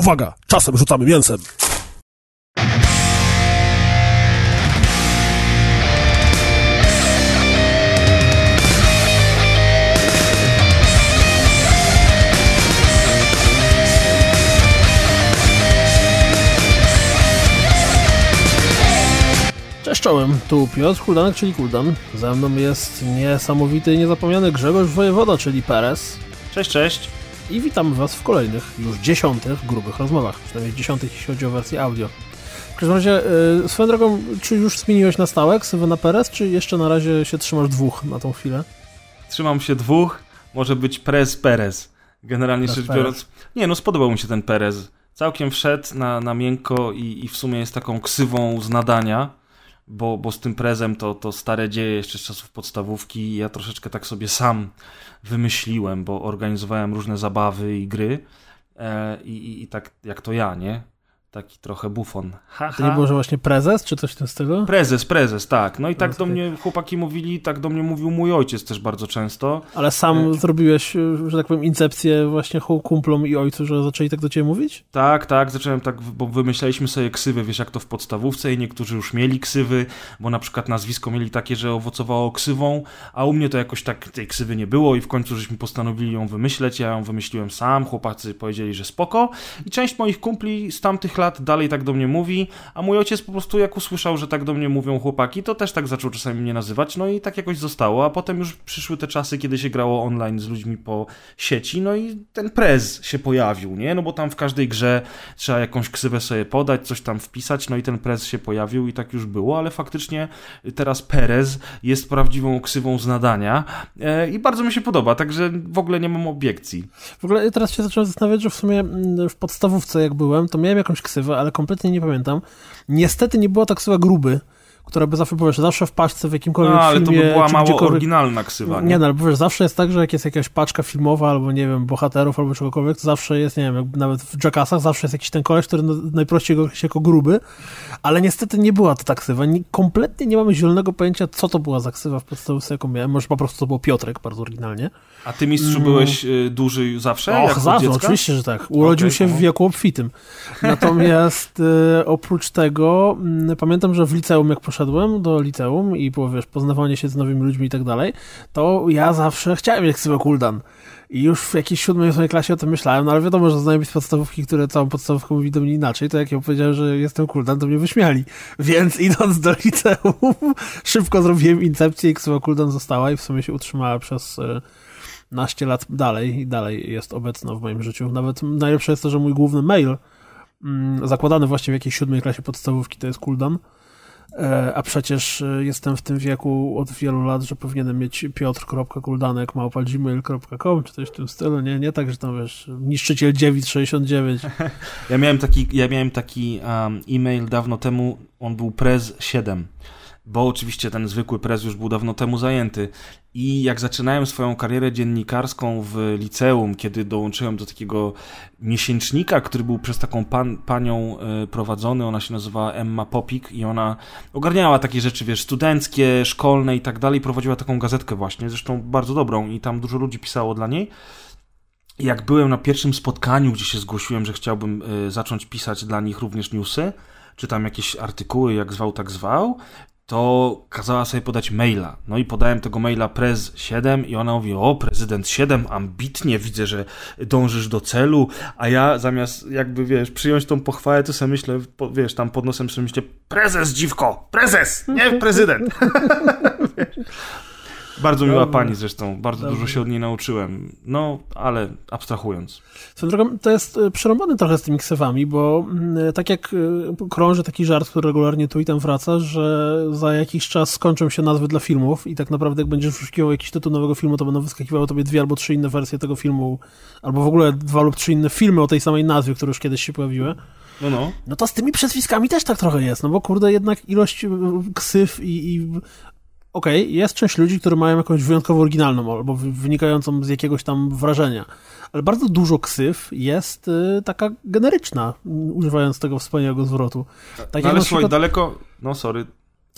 Uwaga, czasem rzucamy mięsem. Cześć czołem, tu Piotr Kuldanek, czyli Kuldan. Ze mną jest niesamowity i niezapomniany Grzegorz Wojewoda, czyli Perez. Cześć, cześć. I witamy Was w kolejnych, już dziesiątych grubych rozmowach. Przynajmniej dziesiątych, jeśli chodzi o wersję audio. W każdym razie, yy, swoją drogą, czy już zmieniłeś na stałe ksywę na Perez, czy jeszcze na razie się trzymasz dwóch na tą chwilę? Trzymam się dwóch, może być Prez Perez. Generalnie rzecz Perez. biorąc. Nie, no spodobał mi się ten Perez. Całkiem wszedł na, na miękko i, i w sumie jest taką ksywą z nadania, bo, bo z tym prezem to, to stare dzieje jeszcze z czasów podstawówki. Ja troszeczkę tak sobie sam wymyśliłem, bo organizowałem różne zabawy i gry. E, i, I tak jak to ja, nie? Taki trochę bufon. Ha, To nie było, że właśnie prezes, czy coś w tym stylu? Prezes, prezes, tak. No i tak Prezes, do okej. mnie chłopaki mówili, tak do mnie mówił mój ojciec też bardzo często. Ale sam Nie. zrobiłeś, że tak powiem, incepcję właśnie kumplom i ojcu, że zaczęli tak do ciebie mówić? Tak, tak, zacząłem tak, bo wymyślaliśmy sobie ksywy, wiesz jak to w podstawówce i niektórzy już mieli ksywy, bo na przykład nazwisko mieli takie, że owocowało ksywą, a u mnie to jakoś tak tej ksywy nie było i w końcu żeśmy postanowili ją wymyśleć, ja ją wymyśliłem sam, chłopacy powiedzieli, że spoko i część moich kumpli z tamtych lat dalej tak do mnie mówi, a mój ojciec po prostu jak usłyszał, że tak do mnie mówią chłopaki, to też tak zaczął czasami mnie nazywać, no i tak jakoś zostało, a potem już przyszły te czasy, kiedy się grało online z ludźmi po sieci, no i ten prez się pojawił, nie? No bo tam w każdej grze trzeba jakąś ksywę sobie podać, coś tam wpisać, no i ten prez się pojawił i tak już było, ale faktycznie teraz Perez jest prawdziwą ksywą z nadania e, i bardzo mi się podoba, także w ogóle nie mam obiekcji. W ogóle teraz się zacząłem zastanawiać, że w sumie mm, w podstawówce jak byłem, to miałem jakąś ksywę, ale kompletnie nie pamiętam. Niestety nie była ta ksywa gruby, która by zawsze, powiesz, zawsze w paczce w jakimkolwiek No, ale to filmie, by była mało gdziekolwiek... oryginalna ksywa, nie? Nie no, ale powiesz, zawsze jest tak, że jak jest jakaś paczka filmowa, albo nie wiem, bohaterów, albo czegokolwiek, to zawsze jest, nie wiem, nawet w Jackassach zawsze jest jakiś ten koleś, który no- najprościej go się jako gruby, ale niestety nie była to ta ksywa. Nie, kompletnie nie mamy zielonego pojęcia, co to była za ksywa w podstawce, jaką miałem. Może po prostu to był Piotrek, bardzo oryginalnie. A ty mistrzu Mm. byłeś y, duży zawsze? Och, zawsze, oczywiście, że tak. Urodził Okej, się w no. wieku obfitym. Natomiast e, oprócz tego mm, pamiętam, że w liceum, jak poszedłem do liceum i było, wiesz, poznawanie się z nowymi ludźmi i tak dalej, to ja zawsze chciałem mieć ksywę Kuldan. I już w jakiejś siódmej, ósmej klasie o tym myślałem, no ale wiadomo, że znajomi z podstawówki, które całą podstawówkę mówi do mnie inaczej, to jak ja powiedziałem, że jestem Kuldan, to mnie wyśmiali. Więc idąc do liceum, szybko zrobiłem incepcję i ksywa Kuldan została i w sumie się utrzymała przez... E, naście lat dalej i dalej jest obecna w moim życiu. Nawet najlepsze jest to, że mój główny mail, mm, zakładany właśnie w jakiejś siódmej klasie podstawówki, to jest Kuldan. E, a przecież e, jestem w tym wieku od wielu lat, że powinienem mieć piotr.kuldanek małpa.gmail.com czy coś w tym stylu, nie? Nie tak, że tam wiesz, niszczyciel dziewic 69. Ja miałem taki, ja miałem taki um, e-mail dawno temu, on był Prez 7, bo oczywiście ten zwykły Prez już był dawno temu zajęty. I jak zaczynałem swoją karierę dziennikarską w liceum, kiedy dołączyłem do takiego miesięcznika, który był przez taką pan, panią y, prowadzony, ona się nazywała Emma Popik i ona ogarniała takie rzeczy, wiesz, studenckie, szkolne i tak dalej, prowadziła taką gazetkę właśnie, zresztą bardzo dobrą i tam dużo ludzi pisało dla niej. Jak byłem na pierwszym spotkaniu, gdzie się zgłosiłem, że chciałbym y, zacząć pisać dla nich również newsy, czy tam jakieś artykuły, jak zwał, tak zwał, to kazała sobie podać maila. No i podałem tego maila Prez 7 i ona mówi, o, prezydent 7, ambitnie, widzę, że dążysz do celu, a ja zamiast jakby, wiesz, przyjąć tą pochwałę, to sobie myślę, wiesz, tam pod nosem sobie myślę, prezes, dziwko, prezes, nie prezydent. Bardzo miła pani zresztą, bardzo dużo się od niej nauczyłem. No, ale abstrahując. Swoją drogą, to jest e, przerąbane trochę z tymi ksywami, bo mm, tak jak e, krąży taki żart, który regularnie tu i tam wraca, że za jakiś czas skończą się nazwy dla filmów i tak naprawdę jak będziesz wyszukiwał jakiś tytuł nowego filmu, to będą wyskakiwały tobie dwie albo trzy inne wersje tego filmu, albo w ogóle dwa lub trzy inne filmy o tej samej nazwie, które już kiedyś się pojawiły. No, no. No to z tymi przezwiskami też tak trochę jest, no bo kurde, jednak ilość ksyw i... i Okej, jest część ludzi, które mają jakąś wyjątkowo oryginalną albo wy- wynikającą z jakiegoś tam wrażenia, ale bardzo dużo ksyw jest y, taka generyczna, y, używając tego wspaniałego zwrotu. Tak no ale słuchaj, przykład daleko... No, sorry.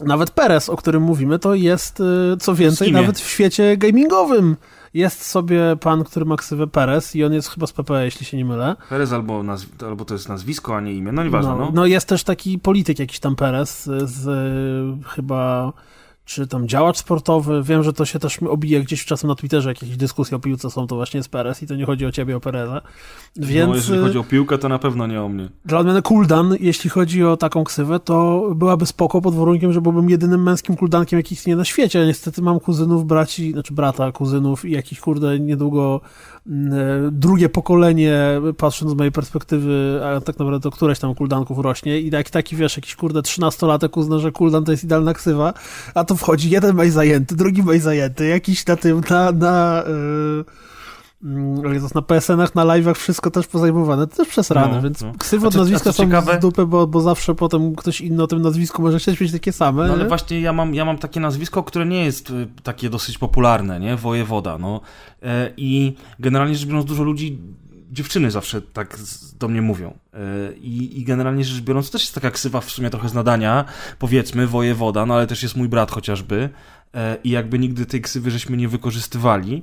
nawet Perez, o którym mówimy, to jest y, co więcej, nawet w świecie gamingowym jest sobie pan, który ma ksywę Perez i on jest chyba z PP, jeśli się nie mylę. Perez albo, nazw- albo to jest nazwisko, a nie imię, no nieważne. No, No, no jest też taki polityk jakiś tam Perez z, z y, chyba czy tam działacz sportowy. Wiem, że to się też obija gdzieś czasem na Twitterze, jakieś dyskusje o piłce są, to właśnie jest Perez i to nie chodzi o ciebie, o Pereza. Więc no jeżeli y, chodzi o piłkę, to na pewno nie o mnie. dla odmiany Kuldan, jeśli chodzi o taką ksywę, to byłaby spoko pod warunkiem, że byłbym jedynym męskim kuldankiem, jaki istnieje na świecie. Niestety mam kuzynów, braci, znaczy brata, kuzynów i jakiś, kurde, niedługo drugie pokolenie, patrząc z mojej perspektywy, a tak naprawdę to któreś tam kuldanków rośnie i jak taki, wiesz, jakiś, kurde, 13-latek uzna, że kuldan to jest idealna ksywa, a to wchodzi jeden maj zajęty, drugi maj zajęty, jakiś na tym, na, na yy, Jezus, na PSN-ach, na live'ach wszystko też pozajmowane, to też przesrane, No, więc no. ksywy A od nazwiska co są ciekawe- z dupy, bo, bo zawsze potem ktoś inny o tym nazwisku może chcieć mieć takie same. No ale nie? właśnie ja mam, ja mam takie nazwisko, które nie jest y, takie dosyć popularne, nie? Wojewoda, no. E, I generalnie rzecz biorąc, dużo ludzi, dziewczyny zawsze tak do mnie mówią. E, I, I generalnie rzecz biorąc, to też jest taka ksywa w sumie trochę z nadania, powiedzmy, wojewoda, no ale też jest mój brat chociażby. E, I jakby nigdy tej ksywy żeśmy nie wykorzystywali,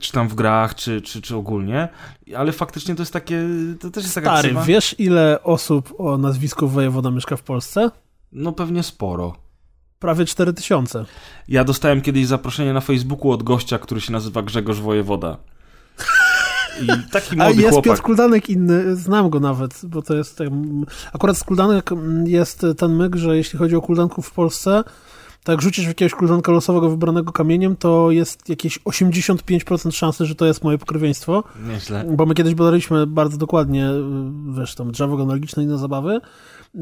czy tam w grach, czy, czy, czy ogólnie, ale faktycznie to jest takie, to też jest taka Stary, ksywa. wiesz ile osób o nazwisku wojewoda mieszka w Polsce? No pewnie sporo. Prawie 4000. Ja dostałem kiedyś zaproszenie na Facebooku od gościa, który się nazywa Grzegorz Wojewoda. I taki A młody jest chłopak. Piotr Kuldanek inny, znam go nawet, bo to jest... Akurat z Kuldanek jest ten myk, że jeśli chodzi o Kuldanków w Polsce, to jak rzucisz w jakiegoś Kuldanka losowego wybranego kamieniem, to jest jakieś 85% szansy, że to jest moje pokrewieństwo. Nieźle. Bo my kiedyś badaliśmy bardzo dokładnie, y, wiesz, tam drzewo genealogiczne i inne zabawy,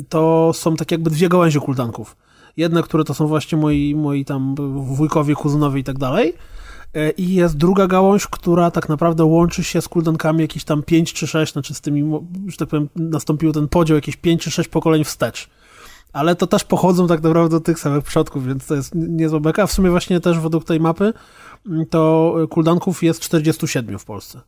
to są tak jakby dwie gałęzie kuldanków. Jedne, które to są właśnie moi, moi tam wujkowie, kuzynowie i tak dalej. E, I jest druga gałąź, która tak naprawdę łączy się z kuldankami jakieś tam 5 czy 6, znaczy z tymi, że tak powiem, nastąpił ten podział jakieś 5 czy 6 pokoleń wstecz. Ale to też pochodzą tak naprawdę od tych samych przodków, więc to jest niezła beka. A w sumie właśnie też według tej mapy mm, to kuldanków jest 47 w Polsce.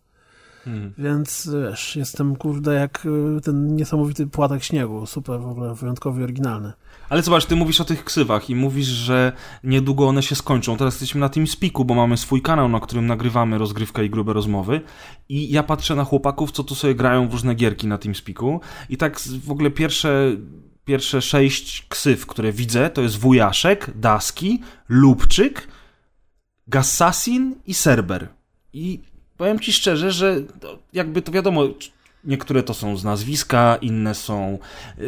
Hmm. Więc wiesz, jestem kurde jak y, ten niesamowity płatek śniegu. Super, w ogóle wyjątkowy oryginalny. Ale zobacz, ty mówisz o tych ksywach i mówisz, że niedługo one się skończą. Teraz jesteśmy na tym spiku, bo mamy swój kanał, na którym nagrywamy rozgrywkę i grube rozmowy. I ja patrzę na chłopaków, co tu sobie grają w różne gierki na tym spiku. I tak w ogóle pierwsze, pierwsze sześć ksyw, które widzę, to jest Wujaszek, Daski, Lubczyk, Gassasin i Serber. I powiem ci szczerze, że to jakby to wiadomo, niektóre to są z nazwiska, inne są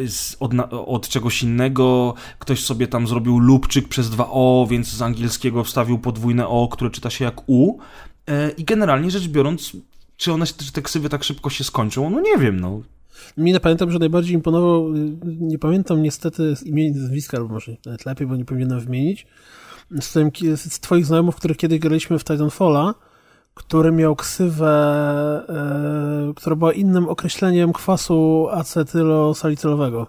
z, od, od czegoś innego. Ktoś sobie tam zrobił Lubczyk przez dwa O, więc z angielskiego wstawił podwójne O, które czyta się jak U. E, I generalnie rzecz biorąc, czy one, czy te ksywy tak szybko się skończą? No nie wiem, no. Mi pamiętam, że najbardziej imponował, y, nie pamiętam niestety imienia i nazwiska, albo może nawet lepiej, bo nie powinienem wymienić, z, tym, z twoich znajomych, których kiedyś graliśmy w Titanfalla, który miał ksywę, e, która była innym określeniem kwasu acetylosalicylowego.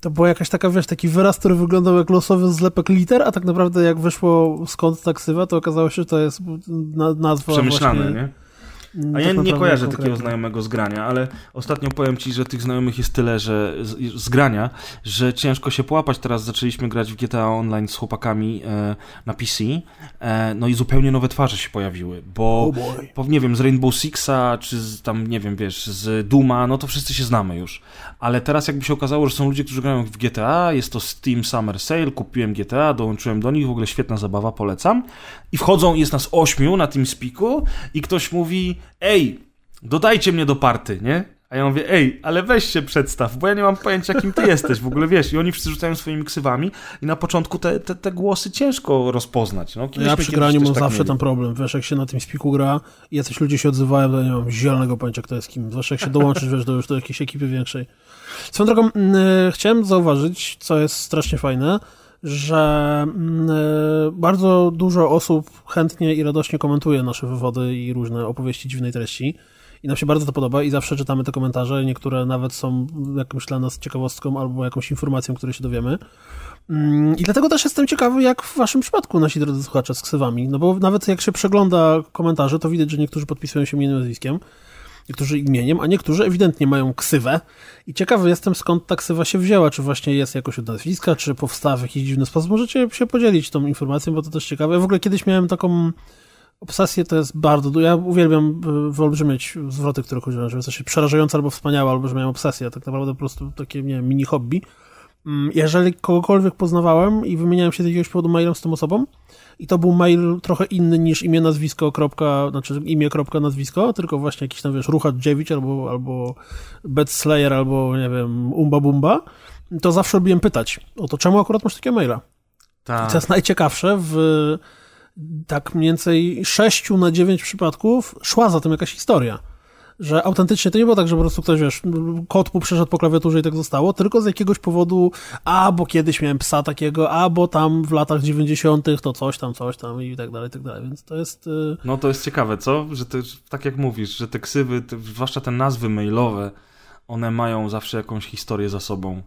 To była jakaś taka, wiesz, taki wyraz, który wyglądał jak losowy zlepek liter, a tak naprawdę jak wyszło skąd ta ksywa, to okazało się, że to jest na, nazwa Przemyślane, właśnie, nie? A tak ja nie kojarzę takiego znajomego z grania, ale ostatnio powiem ci, że tych znajomych jest tyle, że z, z grania, że ciężko się połapać. Teraz zaczęliśmy grać w GTA Online z chłopakami e, na PC, e, no i zupełnie nowe twarze się pojawiły, bo Oh po, nie wiem, z Rainbow Sixa, czy z, tam, nie wiem, wiesz, z Duma, no to wszyscy się znamy już. Ale teraz jakby się okazało, że są ludzie, którzy grają w GTA, jest to Steam Summer Sale, kupiłem GTA, dołączyłem do nich, w ogóle świetna zabawa, polecam. I wchodzą, jest nas ośmiu na tym spiku i ktoś mówi, ej, dodajcie mnie do party, nie? A ja mówię, ej, ale weź się przedstaw, bo ja nie mam pojęcia, kim ty jesteś w ogóle, wiesz. I oni wszyscy rzucają swoimi ksywami i na początku te, te, te głosy ciężko rozpoznać. No, Ja przy graniu mam tak zawsze mieli. ten problem. Wiesz, jak się na tym spiku gra i jacyś ludzie się odzywają, to ja nie mam zielonego pojęcia, kto jest kim. Zwłaszcza jak się dołączysz, wiesz, do, już do jakiejś ekipy większej. Swoją drogą, e, chciałem zauważyć, co jest strasznie fajne, że mm, e, bardzo dużo osób chętnie i radośnie komentuje nasze wywody i różne opowieści dziwnej treści. I nam się bardzo to podoba i zawsze czytamy te komentarze. Niektóre nawet są jakąś dla nas ciekawostką albo jakąś informacją, której się dowiemy. Mm, I dlatego też jestem ciekawy, jak w waszym przypadku nasi drodzy słuchacze z ksywami. No bo nawet jak się przegląda komentarze, to widać, że niektórzy podpisują się imieniem nazwiskiem, niektórzy imieniem, a niektórzy ewidentnie mają ksywę. I ciekawy jestem, skąd ta ksywa się wzięła. Czy właśnie jest jakoś od nazwiska, czy powstała w jakiś dziwny sposób. Możecie się podzielić tą informacją, bo to też ciekawe. Ja w ogóle kiedyś miałem taką Obsesje to jest bardzo... Ja uwielbiam y, wyolbrzymiać zwroty, które chodziłem, że coś przerażające albo wspaniałe, albo że miałem obsesję. Tak naprawdę po prostu takie, nie wiem, mini hobby. Mm, jeżeli kogokolwiek poznawałem i wymieniałem się z jakiegoś powodu mailem z tą osobą i to był mail trochę inny niż imię, nazwisko, kropka, znaczy imię, kropka, nazwisko, tylko właśnie jakiś tam, wiesz, Ruchat Dziewicz albo, albo Bed Slayer albo, nie wiem, Umba Bumba, to zawsze lubiłem pytać o to, czemu akurat masz takie maila. Tak. I co jest najciekawsze, w tak mniej więcej 6 na 9 przypadków szła za tym jakaś historia że autentycznie to nie było tak, że po prostu ktoś, wiesz, kot mu przeszedł po klawiaturze i tak zostało, tylko z jakiegoś powodu, a, bo kiedyś miałem psa takiego, a, bo tam w latach 90. to coś tam, coś tam i tak dalej, i tak dalej, więc to jest... Y, no to jest ciekawe, co? Że ty, tak jak mówisz, że te ksywy, te, zwłaszcza te nazwy mailowe, one mają zawsze jakąś historię za sobą.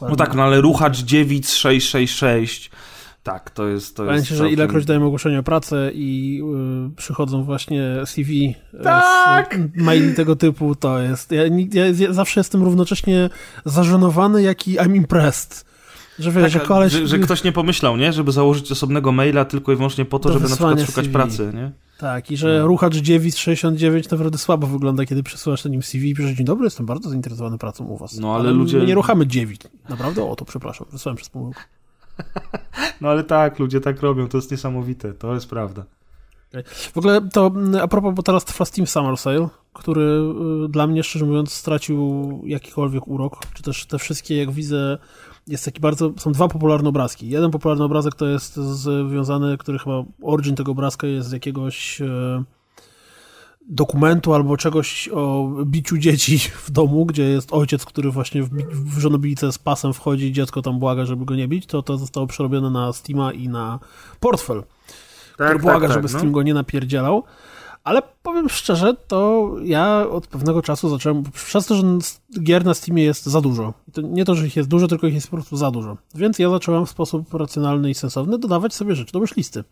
No tak, no ale ruchacz dziewic 666 tak, to jest. To całkiem... że ilekroć dajemy ogłoszenie o pracę i y, przychodzą właśnie CV tak! z maili tego typu, to jest. Ja, ja, ja, zawsze jestem równocześnie zażenowany, jak i I'm impressed. Że, wiesz, tak, że, koleś... że, że, ktoś nie pomyślał, nie? Żeby założyć osobnego maila tylko i wyłącznie po to, żeby na przykład szukać CV. pracy, nie? Tak, i że no. ruchacz dziewic 69 naprawdę słabo wygląda, kiedy przesyłasz na nim CV i piszesz, dzień dobry, jestem bardzo zainteresowany pracą u was. No ale, ale ludzie... Nie ruchamy dziewic. Naprawdę? O, to przepraszam, wysłałem przez pomyłkę. No ale tak, ludzie tak robią, to jest niesamowite, to jest prawda. W ogóle to mm, a propos, bo teraz trwa Steam Summer Sale, który y, dla mnie, szczerze mówiąc, stracił jakikolwiek urok, czy też te wszystkie, jak widzę, jest taki bardzo, są dwa popularne obrazki. Jeden popularny obrazek to jest związany, który chyba origin tego obrazka jest z jakiegoś e, dokumentu albo czegoś o biciu dzieci w domu, gdzie jest ojciec, który właśnie w, w żonobijce z pasem wchodzi, dziecko tam błaga, żeby go nie bić, to to zostało przerobione na Steama i na portfel, tak, który błaga, tak, tak, żeby no. Steam go nie napierdzielał. Ale powiem szczerze, to ja od pewnego czasu zacząłem, przez to, że gier na Steamie jest za dużo. To nie to, że ich jest dużo, tylko ich jest po prostu za dużo. Więc ja zacząłem w sposób racjonalny i sensowny dodawać sobie rzeczy do listy.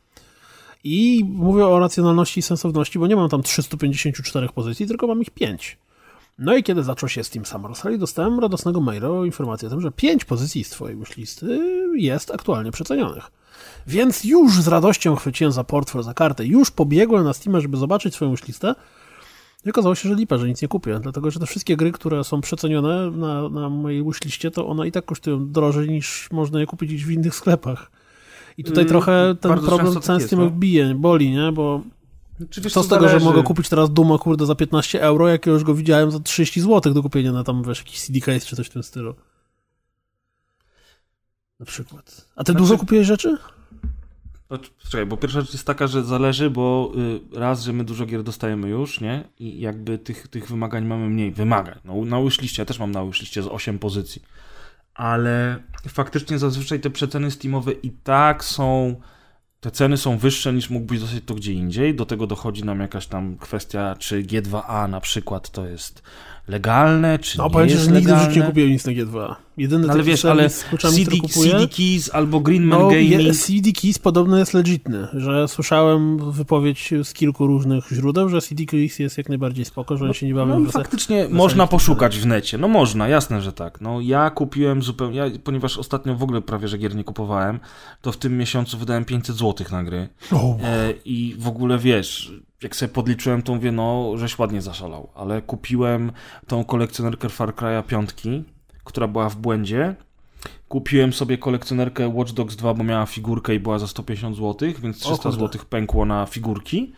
I mówię o racjonalności i sensowności, bo nie mam tam 354 pozycji, tylko mam ich 5. No i kiedy zaczął się Steam Summer Sale, dostałem radosnego maila o informacji o tym, że 5 pozycji z twojej wishlisty jest aktualnie przecenionych. Więc już z radością chwyciłem za portfel, za kartę, już pobiegłem na Steam, żeby zobaczyć swoją wishlistę. I okazało się, że lipa, że nic nie kupię, dlatego że te wszystkie gry, które są przecenione na, na mojej wishliście, to one i tak kosztują drożej niż można je kupić w innych sklepach. I tutaj mm, trochę ten problem cały z tym no. bije, boli, nie? Bo znaczy, co z tego, zależy. że mogę kupić teraz Duma, kurde, za 15 euro, jak już go widziałem za 30 zł do kupienia na tam, wiesz, jakiś CD case czy coś w tym stylu. Na przykład. A ty znaczy... dużo kupiłeś rzeczy? No, czekaj, bo pierwsza rzecz jest taka, że zależy, bo y, raz, że my dużo gier dostajemy już, nie? I jakby tych, tych wymagań mamy mniej. Wymagań. No, na wishliście, ja też mam na wishliście z 8 pozycji ale faktycznie zazwyczaj te przeceny Steamowe i tak są te ceny są wyższe niż mógłbyś dostać to gdzie indziej. Do tego dochodzi nam jakaś tam kwestia, czy G2A na przykład to jest legalne, czy no, nie jest że nigdy w życiu nie kupiłem nic na G2. Jedyny no, ale wiesz, ale CD, CD Keys albo Greenman no, Gaming... CD Keys podobno jest legitny, że słyszałem wypowiedź z kilku różnych źródeł, że CD Keys jest jak najbardziej spoko, że on się niebawem... No, faktycznie można poszukać w necie. No można, jasne, że tak. No ja kupiłem zupełnie... Ja, ponieważ ostatnio w ogóle prawie, że gier nie kupowałem, to w tym miesiącu wydałem 500 zł na gry. Oh. E, I w ogóle wiesz jak sobie podliczyłem, to mówię, no, żeś ładnie zaszalał, ale kupiłem tą kolekcjonerkę Far Cry'a 5, która była w błędzie. Kupiłem sobie kolekcjonerkę Watch Dogs 2, bo miała figurkę i była za 150 zł, więc 300 zł pękło na figurki,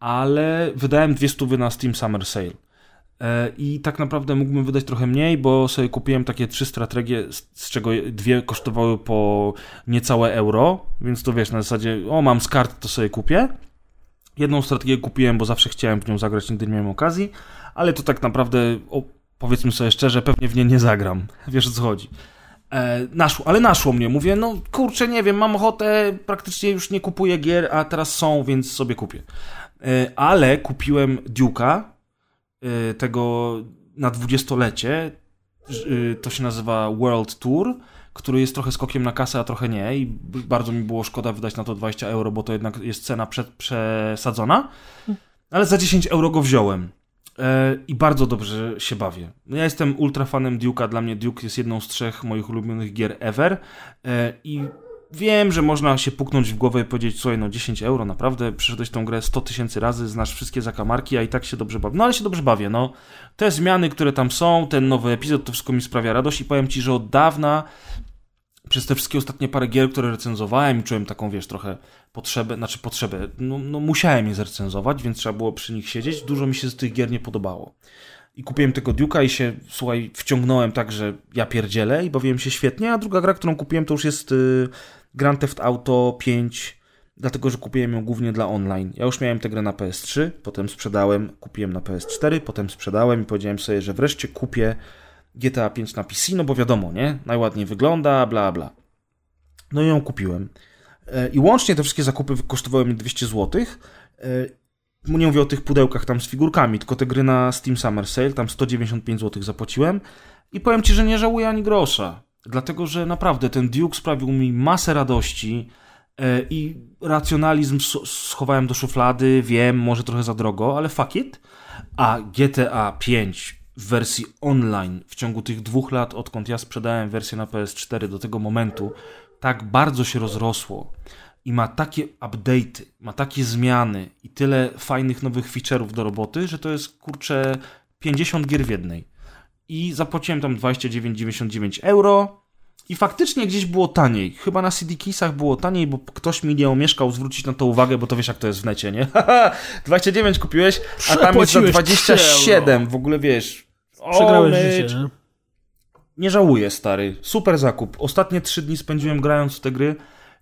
ale wydałem 200 na Steam Summer Sale. E, I tak naprawdę mógłbym wydać trochę mniej, bo sobie kupiłem takie trzy strategie, z czego dwie kosztowały po niecałe euro, więc to wiesz, na zasadzie, o mam z kart, to sobie kupię. Jedną strategię kupiłem, bo zawsze chciałem w nią zagrać, nigdy nie miałem okazji, ale to tak naprawdę, o, powiedzmy sobie szczerze, pewnie w nie nie zagram. Wiesz o co chodzi. E, naszło, ale naszło mnie. Mówię, no kurczę, nie wiem, mam ochotę, praktycznie już nie kupuję gier, a teraz są, więc sobie kupię. E, ale kupiłem Duke'a, e, tego na dwudziestolecie. E, to się nazywa World Tour który jest trochę skokiem na kasę, a trochę nie i bardzo mi było szkoda wydać na to 20 euro, bo to jednak jest cena przesadzona, ale za 10 euro go wziąłem. E, I bardzo dobrze się bawię. No ja jestem ultra fanem Duke'a. Dla mnie Duke jest jedną z trzech moich ulubionych gier ever. E, I Wiem, że można się puknąć w głowę i powiedzieć, słuchaj, no 10 euro, naprawdę, przeszedłeś tą grę 100 tysięcy razy, znasz wszystkie zakamarki, a i tak się dobrze bawię. No ale się dobrze bawię, no. Te zmiany, które tam są, ten nowy epizod, to wszystko mi sprawia radość i powiem ci, że od dawna przez te wszystkie ostatnie parę gier, które recenzowałem czułem taką, wiesz, trochę potrzebę, znaczy potrzebę, no, no musiałem je zrecenzować, więc trzeba było przy nich siedzieć. Dużo mi się z tych gier nie podobało. I kupiłem tego Duke'a i się, słuchaj, wciągnąłem tak, że ja pierdzielę i bawiłem się świetnie, a druga gra, którą kupiłem, to już jest y, Grand Theft Auto 5, dlatego, że kupiłem ją głównie dla online. Ja już miałem tę grę na PS3, potem sprzedałem, kupiłem na PS4, potem sprzedałem i powiedziałem sobie, że wreszcie kupię GTA 5 na PC, no bo wiadomo, nie? Najładniej wygląda, bla bla. No i ją kupiłem. E, I łącznie te wszystkie zakupy kosztowały mi 200 zł. E, nie mówię o tych pudełkach tam z figurkami, tylko te gry na Steam Summer Sale, tam 195 zł zapłaciłem. I powiem Ci, że nie żałuję ani grosza. Dlatego, że naprawdę ten Duke sprawił mi masę radości e, i racjonalizm schowałem do szuflady, wiem, może trochę za drogo, ale fuck it. A GTA 5 w wersji online w ciągu tych dwóch lat, odkąd ja sprzedałem wersję na PS4 do tego momentu, tak bardzo się rozrosło i ma takie update'y, ma takie zmiany i tyle fajnych nowych feature'ów do roboty, że to jest kurczę 50 gier w jednej. I zapłaciłem tam 29,99 euro. I faktycznie gdzieś było taniej. Chyba na CD Keysach było taniej, bo ktoś mi nie omieszkał zwrócić na to uwagę, bo to wiesz jak to jest w necie, nie? 29 kupiłeś, a tam jest za 27. W ogóle wiesz. Przegrałeś życie, nie? Nie żałuję, stary. Super zakup. Ostatnie 3 dni spędziłem grając w te gry,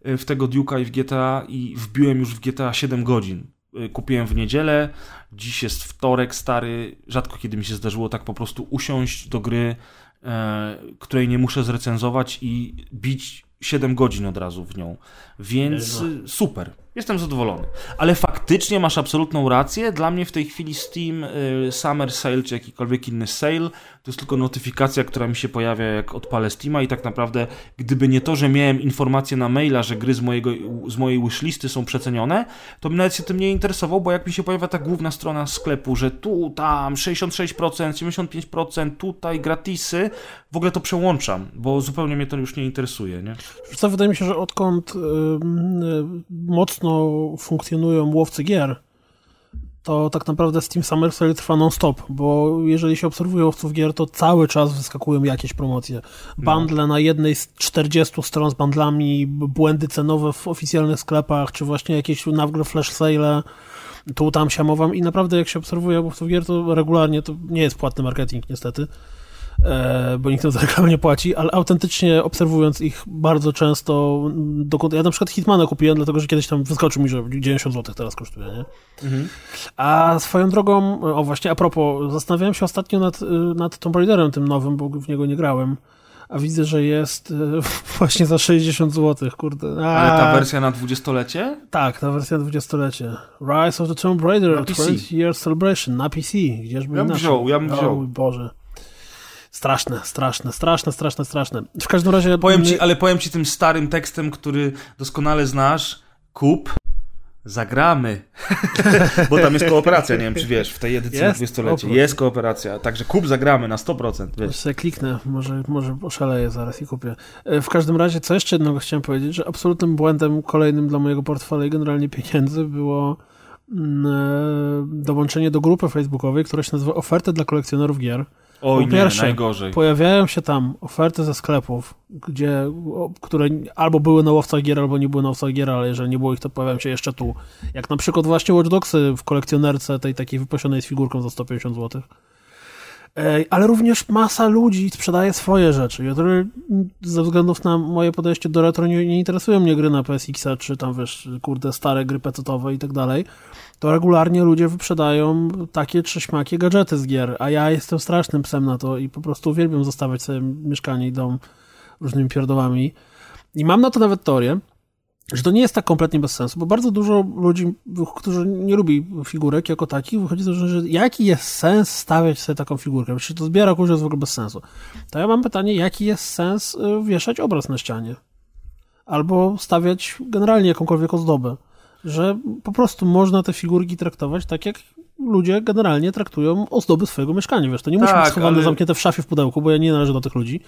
y, w tego Duke'a i w GTA i wbiłem już w GTA 7 godzin. Y, kupiłem w niedzielę, dziś jest wtorek, stary. Rzadko kiedy mi się zdarzyło tak po prostu usiąść do gry, e, której nie muszę zrecenzować i bić 7 godzin od razu w nią. Więc y, super. Jestem zadowolony. Ale faktycznie masz absolutną rację. Dla mnie w tej chwili Steam y, Summer Sale czy jakikolwiek inny sale to jest tylko notyfikacja, która mi się pojawia jak odpalę Steama i tak naprawdę gdyby nie to, że miałem informację na maila, że gry z, mojego, z mojej wishlisty są przecenione, to bym nawet się tym nie interesował, bo jak mi się pojawia ta główna strona sklepu, że tu, tam 66%, 75%, tutaj gratisy, w ogóle to przełączam, bo zupełnie mnie to już nie interesuje. Nie? Co wydaje mi się, że odkąd yy, yy, mocno funkcjonują łowcy gier, to tak naprawdę Steam Summer Sale trwa non-stop, bo jeżeli się obserwuje łowców gier, to cały czas wyskakują jakieś promocje. No. Bundle no. na jednej z 40 stron z bundlami, błędy cenowe w oficjalnych sklepach, czy właśnie jakieś nagle flash sale, tu tam siamowam i naprawdę jak się obserwuje łowców gier, to regularnie to nie jest płatny marketing niestety bo nikt za reklamę nie płaci, ale autentycznie obserwując ich bardzo często, dokąd, ja na przykład Hitmana kupiłem, dlatego że kiedyś tam wyskoczył mi, że 90 zł teraz kosztuje, nie? Mhm. A swoją drogą, o właśnie, a propos, zastanawiałem się ostatnio nad, nad Tomb Raiderem tym nowym, bo w niego nie grałem a widzę, że jest e, właśnie za 60 zł, kurde. A, Ale ta wersja na dwudziestolecie? Tak, ta wersja na dwudziestolecie. Rise of the Tomb Raider, 20 Year Celebration, na PC, gdzieżby ja bym wziął, ja bym wziął. O mój Boże. Straszne, straszne, straszne, straszne, straszne. W każdym razie... Powiem ci, ale powiem ci tym starym tekstem, który doskonale znasz. Kup, zagramy. Bo tam jest kooperacja, nie wiem czy wiesz, w tej edycji jest? na dwudziestolecie. Jest kooperacja, także kup, zagramy na 100%. Wiesz. sobie kliknę, może, może oszaleję zaraz i kupię. E, w każdym razie, co jeszcze jednego chciałem powiedzieć, że absolutnym błędem kolejnym dla mojego portfela i generalnie pieniędzy było mm, e, dołączenie do grupy facebookowej, która się nazywa Oferty dla kolekcjonerów gier. Oj, po pierwsze, nie, najgorzej. Pojawiają się tam oferty ze sklepów, gdzie, które albo były na łowcach gier, albo nie były na łowcach gier, ale jeżeli nie było ich, to pojawiają się jeszcze tu. Jak na przykład właśnie Watch Dogsy w kolekcjonerce tej takiej wypasionej z figurką za 150 zł. Ale również masa ludzi sprzedaje swoje rzeczy. Ja ze względów na moje podejście do retro nie, nie interesują mnie gry na PSX-a, czy tam wiesz, kurde, stare gry pecetowe i tak dalej to regularnie ludzie wyprzedają takie czy śmakie gadżety z gier, a ja jestem strasznym psem na to i po prostu uwielbiam zostawiać sobie mieszkanie i dom różnymi pierdołami. I mam na to nawet teorię, że to nie jest tak kompletnie bez sensu, bo bardzo dużo ludzi, którzy nie lubi figurek jako takich, wychodzi z że jaki jest sens stawiać sobie taką figurkę? Jeśli to zbiera kurze jest w ogóle bez sensu. To ja mam pytanie, jaki jest sens y, wieszać obraz na ścianie? Albo stawiać generalnie jakąkolwiek ozdobę że po prostu można te figurki traktować tak, jak ludzie generalnie traktują ozdoby swojego mieszkania, wiesz, to nie musi tak, być schowane, ale... zamknięte w szafie w pudełku, bo ja nie należę do tych ludzi.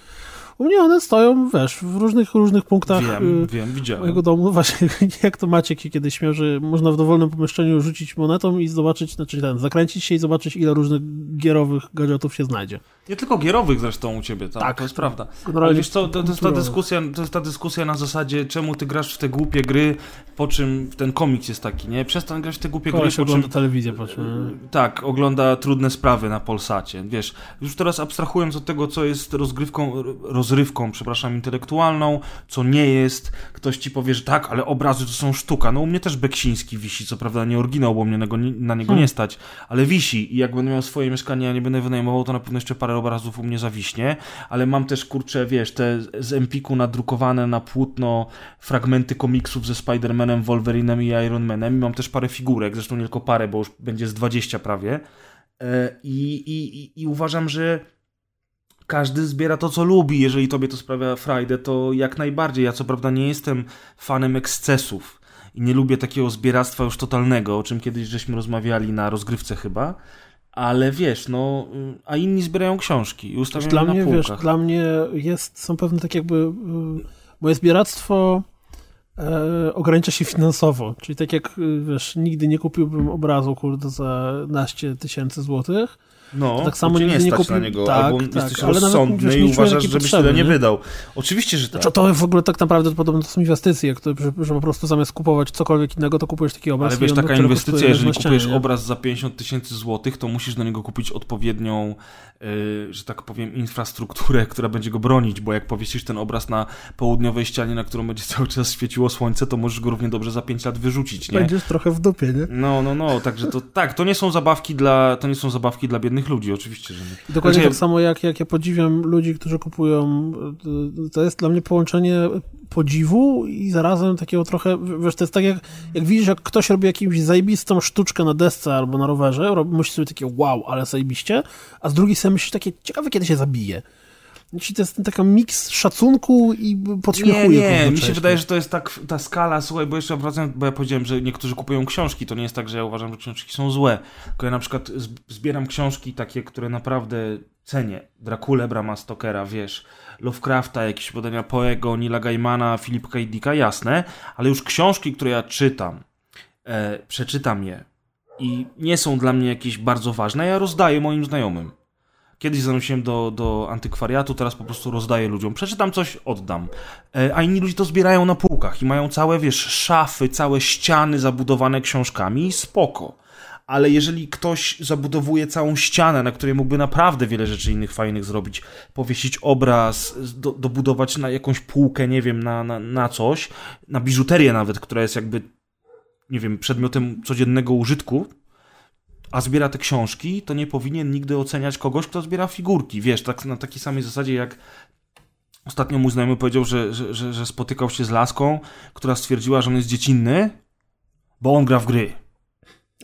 U mnie one stoją, wiesz, w różnych, różnych punktach wiem, y, wiem, widziałem. mojego domu. Właśnie, jak to Maciek kiedyś śmiał, że można w dowolnym pomieszczeniu rzucić monetą i zobaczyć, znaczy ten, zakręcić się i zobaczyć, ile różnych gierowych gadżetów się znajdzie. Nie tylko gierowych zresztą u ciebie, tak, to jest prawda. Ale wiesz co, to, to, jest ta dyskusja, to jest ta dyskusja na zasadzie, czemu ty grasz w te głupie gry, po czym ten komiks jest taki, nie? Przestań grać w te głupie Koleś gry, po czym... telewizję, po czym... Tak, ogląda trudne sprawy na Polsacie, wiesz. Już teraz abstrahując od tego, co jest rozgrywką, rozrywką, przepraszam, intelektualną, co nie jest, ktoś ci powie, że tak, ale obrazy to są sztuka. No u mnie też Beksiński wisi, co prawda nie oryginał, bo mnie na, na niego hmm. nie stać, ale wisi i jak będę miał swoje mieszkanie, a nie będę wynajmował, to na pewno jeszcze parę obrazów u mnie zawiśnie, ale mam też, kurczę, wiesz, te z Empiku nadrukowane na płótno fragmenty komiksów ze Spider-Manem, Wolverinem i Iron Manem i mam też parę figurek, zresztą nie tylko parę, bo już będzie z 20 prawie e, i, i, i uważam, że każdy zbiera to, co lubi. Jeżeli tobie to sprawia frajdę, to jak najbardziej. Ja co prawda nie jestem fanem ekscesów i nie lubię takiego zbieractwa już totalnego, o czym kiedyś żeśmy rozmawiali na rozgrywce chyba, ale wiesz, no, a inni zbierają książki i ustawiają dla na mnie, półkach. Wiesz, dla mnie jest, są pewne tak jakby, moje zbieractwo e, ogranicza się finansowo, czyli tak jak, wiesz, nigdy nie kupiłbym obrazu, kurde, za naście tysięcy złotych, no, to tak samo nie, nie kupił... na niego, tak, albo tak, jesteś ale rozsądny nawet, i uważasz, żebyś tyle nie wydał. Oczywiście, że tak. Znaczy, to w ogóle tak naprawdę podobno to są inwestycje, które, że, że, po prostu zamiast kupować cokolwiek innego, to kupujesz taki obraz. Ale wiesz, taka inwestycja, jeżeli kupujesz obraz za 50 tysięcy złotych, to musisz do niego kupić odpowiednią, yy, że tak powiem, infrastrukturę, która będzie go bronić, bo jak powiesisz ten obraz na południowej ścianie, na którą będzie cały czas świeciło słońce, to możesz go równie dobrze za 5 lat wyrzucić, nie? Będziesz trochę w dupie, nie? No, no, no, także to tak, to nie są zabawki dla, to nie są zabawki dla biednych ludzi, oczywiście, że i dokładnie znaczy, tak samo jak, jak ja podziwiam ludzi, którzy kupują, to jest dla mnie połączenie podziwu i zarazem takiego trochę, wiesz, to jest tak jak, jak widzisz, jak ktoś robi jakąś zajebistą sztuczkę na desce albo na rowerze, myślisz sobie takie wow, ale zajebiście, a z drugiej strony myślisz takie, ciekawe kiedy się zabije. Czyli to jest taki miks szacunku i podśmiechuje. Nie, nie, mi się wydaje, że to jest tak ta skala, słuchaj, bo jeszcze wracając, bo ja powiedziałem, że niektórzy kupują książki, to nie jest tak, że ja uważam, że książki są złe, tylko ja na przykład zbieram książki takie, które naprawdę cenię. Dracula Brama Stokera, wiesz, Lovecrafta, jakieś podania Poego, Nila Gaimana, Filipa K. Dicka, jasne, ale już książki, które ja czytam, e, przeczytam je i nie są dla mnie jakieś bardzo ważne, ja rozdaję moim znajomym. Kiedyś zanosiłem do, do antykwariatu, teraz po prostu rozdaję ludziom. Przeczytam coś, oddam. E, a inni ludzie to zbierają na półkach i mają całe, wiesz, szafy, całe ściany zabudowane książkami spoko. Ale jeżeli ktoś zabudowuje całą ścianę, na której mógłby naprawdę wiele rzeczy innych fajnych zrobić, powiesić obraz, do, dobudować na jakąś półkę, nie wiem, na, na, na coś, na biżuterię nawet, która jest jakby, nie wiem, przedmiotem codziennego użytku, a zbiera te książki, to nie powinien nigdy oceniać kogoś, kto zbiera figurki. Wiesz, tak na takiej samej zasadzie jak ostatnio mój znajomy powiedział, że, że, że, że spotykał się z laską, która stwierdziła, że on jest dziecinny, bo on gra w gry.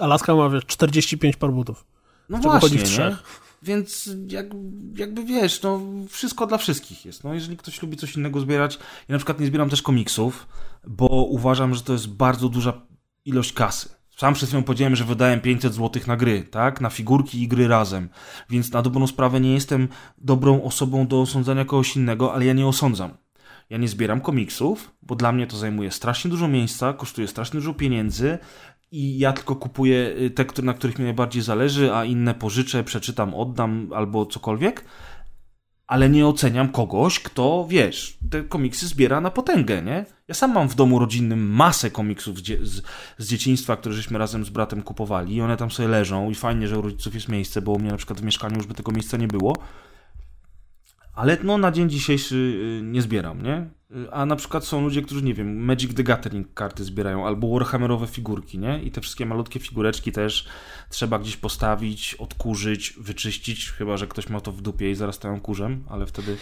A laska ma wiesz, 45 par butów. No właśnie, nie? Więc jak, jakby wiesz, no wszystko dla wszystkich jest. No jeżeli ktoś lubi coś innego zbierać, ja na przykład nie zbieram też komiksów, bo uważam, że to jest bardzo duża ilość kasy. Sam przed chwilą powiedziałem, że wydałem 500 zł na gry, tak? Na figurki i gry razem. Więc na dobrą sprawę nie jestem dobrą osobą do osądzania kogoś innego, ale ja nie osądzam. Ja nie zbieram komiksów, bo dla mnie to zajmuje strasznie dużo miejsca, kosztuje strasznie dużo pieniędzy i ja tylko kupuję y, te, na których mi najbardziej zależy, a inne pożyczę, przeczytam, oddam albo cokolwiek ale nie oceniam kogoś, kto, wiesz, te komiksy zbiera na potęgę, nie? Ja sam mam w domu rodzinnym masę komiksów z, z, z, dzieciństwa, które żeśmy razem z bratem kupowali i one tam sobie leżą i fajnie, że u rodziców jest miejsce, bo u mnie na przykład w mieszkaniu już by tego miejsca nie było. Ale no na dzień dzisiejszy y, nie zbieram, nie? A na przykład są ludzie, którzy, nie wiem, Magic the Gathering karty zbierają, albo Warhammerowe figurki, nie? I te wszystkie malutkie figureczki też trzeba gdzieś postawić, odkurzyć, wyczyścić, chyba, że ktoś ma to w dupie i zarastają kurzem, ale wtedy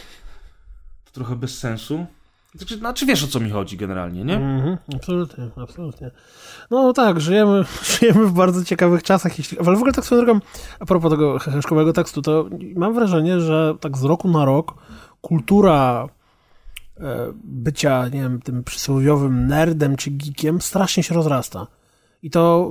to trochę bez sensu. Znaczy, znaczy wiesz o co mi chodzi generalnie, nie? Mm -hmm, absolutnie, absolutnie. No tak, żyjemy, żyjemy w bardzo ciekawych czasach, jeśli, ale w ogóle tak swoją drogą, a propos tego heheszkowego tekstu, to mam wrażenie, że tak z roku na rok kultura e, bycia, nie wiem, tym przysłowiowym nerdem czy geekiem strasznie się rozrasta. I to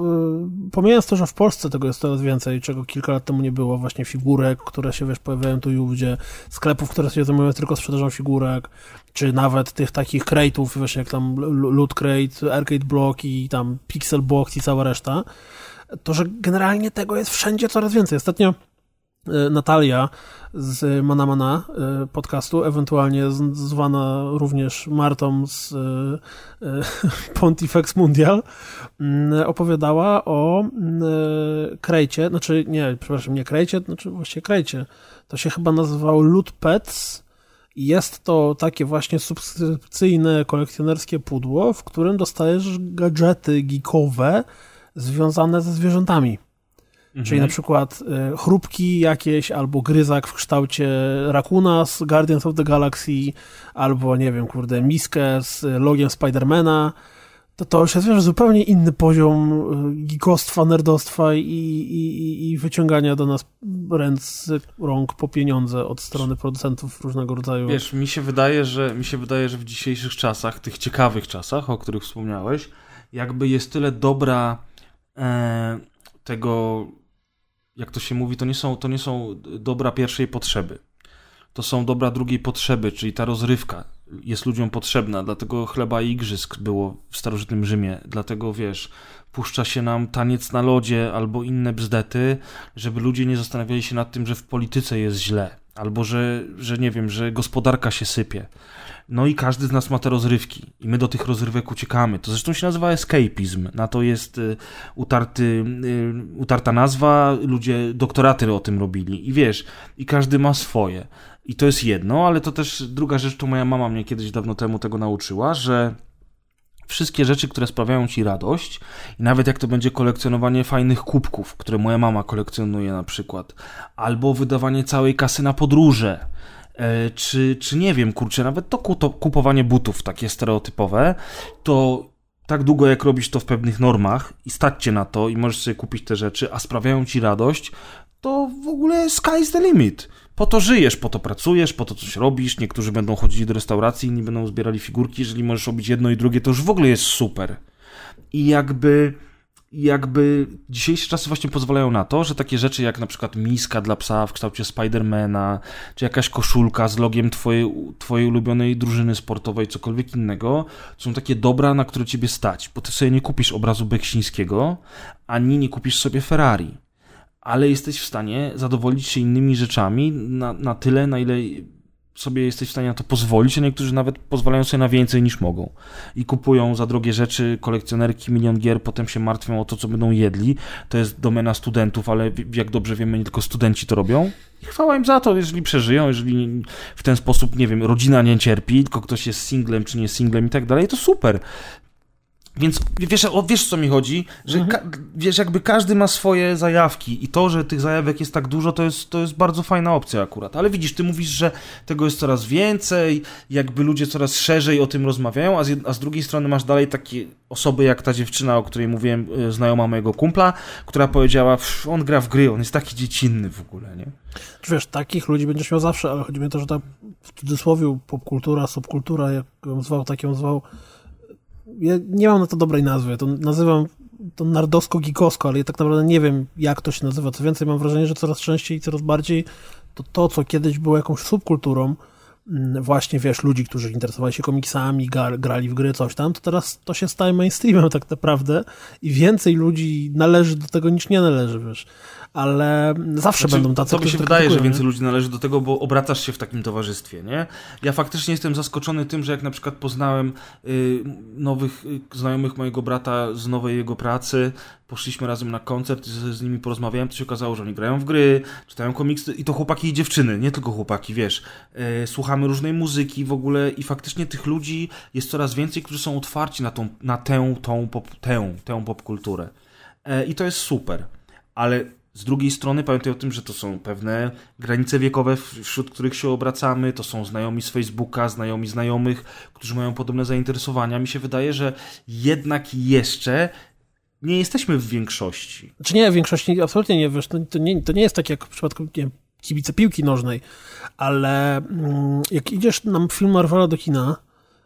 y, pomijając to, że w Polsce tego jest coraz więcej, czego kilka lat temu nie było, właśnie figurek, które się wiesz, pojawiają tu i ówdzie, sklepów, które się zajmują tylko sprzedażą figurek, czy nawet tych takich crate'ów, wiesz, jak tam Loot Crate, Arcade Block i tam Pixel Box i cała reszta, to, że generalnie tego jest wszędzie coraz więcej. Ostatnio y, Natalia z Manamana y, podcastu, ewentualnie zwana również Martą z y, Pontifex Mundial, opowiadała o krejcie, znaczy nie, przepraszam, nie krejcie, znaczy właściwie krejcie. To się chyba nazywało Loot Pets jest to takie właśnie subskrypcyjne, kolekcjonerskie pudło, w którym dostajesz gadżety geekowe związane ze zwierzętami. Mhm. Czyli na przykład y, chrupki jakieś, albo gryzak w kształcie rakuna z Guardians of the Galaxy, albo nie wiem, kurde, miskę z logiem Spidermana, to to jest wiesz, zupełnie inny poziom y, gikostwa, nerdostwa i, i, i wyciągania do nas ręc, rąk po pieniądze od strony producentów różnego rodzaju. Wiesz, mi się wydaje, że mi się wydaje, że w dzisiejszych czasach, tych ciekawych czasach, o których wspomniałeś, jakby jest tyle dobra e, tego, jak to się mówi, to nie są, to nie są dobra pierwszej potrzeby. To są dobra drugiej potrzeby, czyli ta rozrywka jest ludziom potrzebna, dlatego chleba i igrzysk było w starożytnym Rzymie, dlatego wiesz, puszcza się nam taniec na lodzie albo inne bzdety, żeby ludzie nie zastanawiali się nad tym, że w polityce jest źle, albo że, że nie wiem, że gospodarka się sypie. No i każdy z nas ma te rozrywki i my do tych rozrywek uciekamy. To zresztą się nazywa escapizm. Na to jest y, utarty, y, utarta nazwa, ludzie doktoraty o tym robili i wiesz, i każdy ma swoje. I to jest jedno, ale to też druga rzecz, to moja mama mnie kiedyś dawno temu tego nauczyła, że wszystkie rzeczy, które sprawiają ci radość, i nawet jak to będzie kolekcjonowanie fajnych kubków, które moja mama kolekcjonuje na przykład, albo wydawanie całej kasy na podróże, e, czy, czy nie wiem, kurczę, nawet to kupowanie butów takie stereotypowe, to tak długo jak robisz to w pewnych normach i stać cię na to i możesz sobie kupić te rzeczy, a sprawiają ci radość, to w ogóle sky's the limit. Po to żyjesz, po to pracujesz, po to coś robisz. Niektórzy będą chodzili do restauracji, inni będą zbierali figurki. Jeżeli możesz robić jedno i drugie, to już w ogóle jest super. I jakby jakby dzisiejsze czasy właśnie pozwalają na to, że takie rzeczy jak na przykład miska dla psa w kształcie Spidermana, czy jakaś koszulka z logiem twojej, twojej ulubionej drużyny sportowej, cokolwiek innego, są takie dobra, na które ciebie stać, bo ty sobie nie kupisz obrazu Beksińskiego, ani nie kupisz sobie Ferrari ale jesteś w stanie zadowolić się innymi rzeczami na, na tyle, na ile sobie jesteś w stanie na to pozwolić, a niektórzy nawet pozwalają sobie na więcej niż mogą. I kupują za drogie rzeczy, kolekcjonerki, milion gier, potem się martwią o to, co będą jedli. To jest domena studentów, ale jak dobrze wiemy, nie tylko studenci to robią. I chwała im za to, jeżeli przeżyją, jeżeli w ten sposób, nie wiem, rodzina nie cierpi, tylko ktoś jest singlem czy nie singlem i tak dalej, to super. Więc wiesz, o, wiesz co mi chodzi, że mhm. wiesz, jakby każdy ma swoje zajawki i to, że tych zajawek jest tak dużo, to jest, to jest bardzo fajna opcja akurat. Ale widzisz, ty mówisz, że tego jest coraz więcej, jakby ludzie coraz szerzej o tym rozmawiają, a z, a z drugiej strony masz dalej takie osoby jak ta dziewczyna, o której mówiłem, e, znajoma mojego kumpla, która powiedziała, on gra w gry, on jest taki dziecinny w ogóle, nie? Wiesz, takich ludzi będziesz miał zawsze, ale chodzi mi o to, że ta w cudzysłowie popkultura, subkultura, jak ją zwał, tak ją zwał, ja nie mam na to dobrej nazwy. To nazywam to nardowsko-gikosko, ale ja tak naprawdę nie wiem, jak to się nazywa. Co więcej, mam wrażenie, że coraz częściej i coraz bardziej to to, co kiedyś było jakąś subkulturą, mm, właśnie, wiesz, ludzi, którzy interesowali się komiksami, grali w gry, coś tam, to teraz to się staje mainstreamem tak naprawdę i więcej ludzi należy do tego niż nie należy, wiesz ale zawsze znaczy, będą tacy, To mi się wydaje, że więcej ludzi należy do tego, bo obracasz się w takim towarzystwie, nie? Ja faktycznie jestem zaskoczony tym, że jak na przykład poznałem y, nowych y, znajomych mojego brata z nowej jego pracy, poszliśmy razem na koncert, z, z nimi porozmawiałem, to się okazało, że oni grają w gry, czytają komiksy i to chłopaki i dziewczyny, nie tylko chłopaki, wiesz. Y, słuchamy różnej muzyki w ogóle i faktycznie tych ludzi jest coraz więcej, którzy są otwarci na, tą, na tę, tą pop, tę, tę popkulturę. I to jest super. Ale z drugiej strony pamiętaj o tym, że to są pewne granice wiekowe, wśród których się obracamy, to są znajomi z Facebooka, znajomi znajomych, którzy mają podobne zainteresowania. Mi się wydaje, że jednak jeszcze nie jesteśmy w większości. Znaczy nie, w większości absolutnie nie, wiesz, to, nie, to nie jest tak jak w przypadku nie kibice piłki nożnej, ale mm, jak idziesz na film Marvela do kina,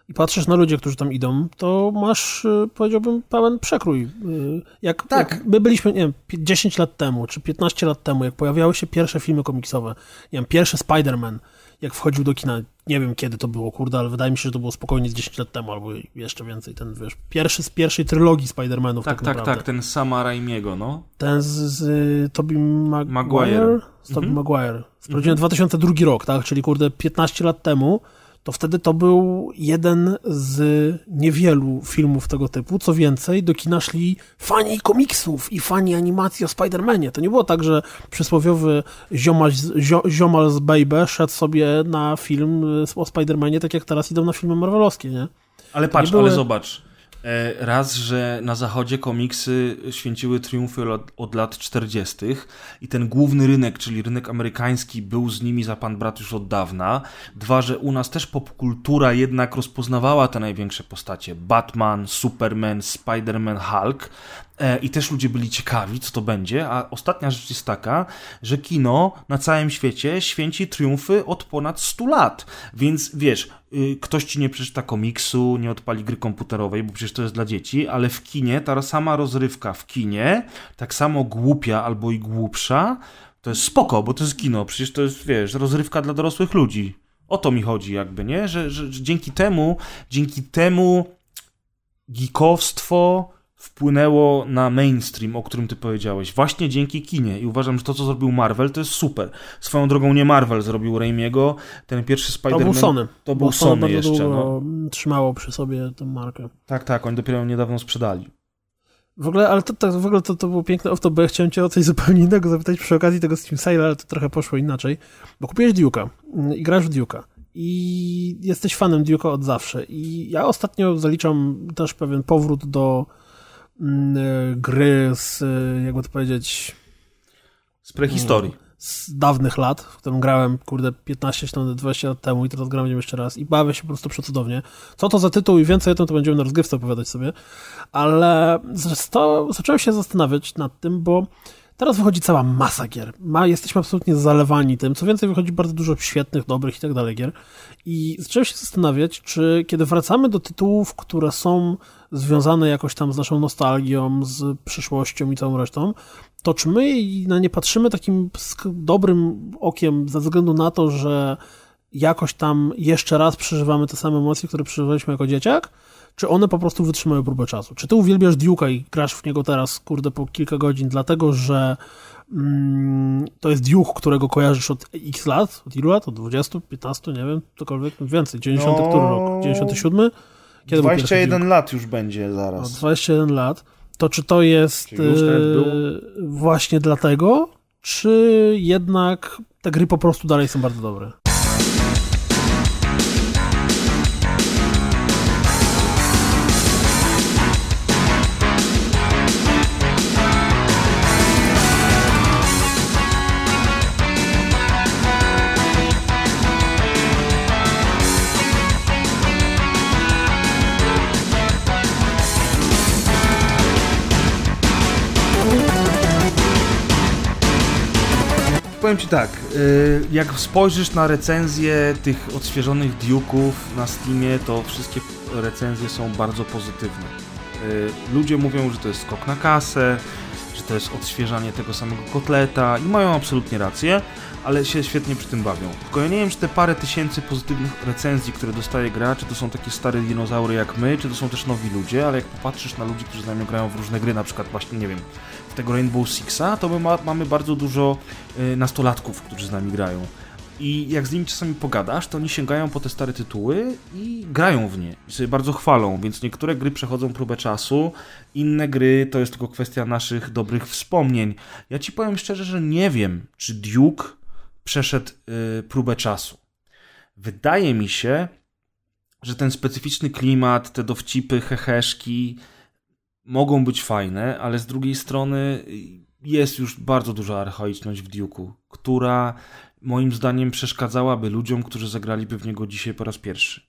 i patrzysz na ludzi, którzy tam idą, to masz, y, powiedziałbym, pełen przekrój. Y, jak, tak. jak my byliśmy, nie wiem, 10 lat temu, czy 15 lat temu, jak pojawiały się pierwsze filmy komiksowe, nie wiem, pierwszy Spider-Man, jak wchodził do kina, nie wiem kiedy to było, kurde, ale wydaje mi się, że to było spokojnie z 10 lat temu, albo jeszcze więcej, ten, wiesz, pierwszy z pierwszej trylogii Spider-Manów, tak, tak Tak, tak, ten Sama Raimiego, no. Ten z, z Tobey Mag Maguire. Z Tobey mhm. Maguire. Sprawdziłem mhm. 2002 rok, tak, czyli kurde 15 lat temu, to wtedy to był jeden z niewielu filmów tego typu. Co więcej, do kina szli fani komiksów i fani animacji o Spider-Manie. To nie było tak, że przysłowiowy ziomal, ziomal z Baby szedł sobie na film o Spider-Manie, tak jak teraz idą na filmy marvelowskie, nie? Ale patrz, były... ale zobacz. E, raz, że na zachodzie komiksy święciły triumfy od, lat 40. i ten główny rynek, czyli rynek amerykański, był z nimi za pan brat już od dawna. Dwa, że u nas też popkultura jednak rozpoznawała te największe postacie: Batman, Superman, Spider-Man, Hulk. E, I też ludzie byli ciekawi, co to będzie. A ostatnia rzecz jest taka, że kino na całym świecie święci triumfy od ponad 100 lat. Więc wiesz, y, ktoś ci nie przeczyta komiksu, nie odpali gry komputerowej, bo przecież to jest dla dzieci, ale w kinie ta sama rozrywka w kinie, tak samo głupia albo i głupsza, to jest spoko, bo to jest kino. Przecież to jest, wiesz, rozrywka dla dorosłych ludzi. O to mi chodzi, jakby, nie? Że, że, że dzięki temu, dzięki temu geekowstwo wpłynęło na mainstream, o którym ty powiedziałeś, właśnie dzięki kinie i uważam, że to, co zrobił Marvel, to jest super. Swoją drogą nie Marvel zrobił Raimiego, ten pierwszy Spider-Man... To był Sony. To był Sony, Sony jeszcze, no. trzymało przy sobie tę markę. Tak, tak, oni dopiero niedawno sprzedali. W ogóle, ale to, to, w ogóle to, to było piękne off bo ja chciałem cię o coś zupełnie innego zapytać przy okazji tego Steam Sale, ale to trochę poszło inaczej, bo kupiłeś Duke'a i grasz w Duke'a i jesteś fanem Duke'a od zawsze i ja ostatnio zaliczam też pewien powrót do Mm, gry z, e, jakby to powiedzieć... Z prehistorii. Mm, z dawnych lat, w którym grałem, kurde, 15 czy 20 lat temu i teraz gram jeszcze raz i bawię się po prostu przecudownie. Co to za tytuł i więcej o tym to będziemy na rozgrywce opowiadać sobie, ale to, zacząłem się zastanawiać nad tym, bo Teraz wychodzi cała masa gier. Ma, jesteśmy absolutnie zalewani tym. Co więcej, wychodzi bardzo dużo świetnych, dobrych i tak dalej gier. I zacząłem się zastanawiać, czy kiedy wracamy do tytułów, które są związane jakoś tam z naszą nostalgią, z przyszłością i całą resztą, to czy my na nie patrzymy takim dobrym okiem ze względu na to, że jakoś tam jeszcze raz przeżywamy te same emocje, które przeżywaliśmy jako dzieciak, czy one po prostu wytrzymają próbę czasu? Czy ty uwielbiasz Duke'a i grasz w niego teraz, kurde, po kilka godzin, dlatego że mm, to jest Duke, którego kojarzysz od x lat, od ilu lat? Od 20, 15, nie wiem, cokolwiek, więcej. 90 no... który rok? 97? Kiedy 21 lat już będzie zaraz. No, 21 lat. To czy to jest yy, właśnie dlatego, czy jednak te gry po prostu dalej są bardzo dobre? Powiem ci tak, y, jak spojrzysz na recenzje tych odświeżonych Duke'ów na Steamie, to wszystkie recenzje są bardzo pozytywne. Y, ludzie mówią, że to jest skok na kasę, że to jest odświeżanie tego samego kotleta i mają absolutnie rację, ale się świetnie przy tym bawią. Tylko ja nie wiem, czy te parę tysięcy pozytywnych recenzji, które dostaje gra, czy to są takie stare dinozaury jak my, czy to są też nowi ludzie, ale jak popatrzysz na ludzi, którzy z nami grają w różne gry, na przykład właśnie, nie wiem, tego Rainbow Sixa, to my ma, mamy bardzo dużo y, nastolatków, którzy z nami grają. I jak z nimi czasami pogadasz, to oni sięgają po te stare tytuły i grają w nie. I sobie bardzo chwalą, więc niektóre gry przechodzą próbę czasu, inne gry to jest tylko kwestia naszych dobrych wspomnień. Ja ci powiem szczerze, że nie wiem, czy Duke przeszedł y, próbę czasu. Wydaje mi się, że ten specyficzny klimat, te dowcipy, heheszki mogą być fajne, ale z drugiej strony jest już bardzo duża archaiczność w Duke'u, która moim zdaniem przeszkadzałaby ludziom, którzy zagraliby w niego dzisiaj po raz pierwszy.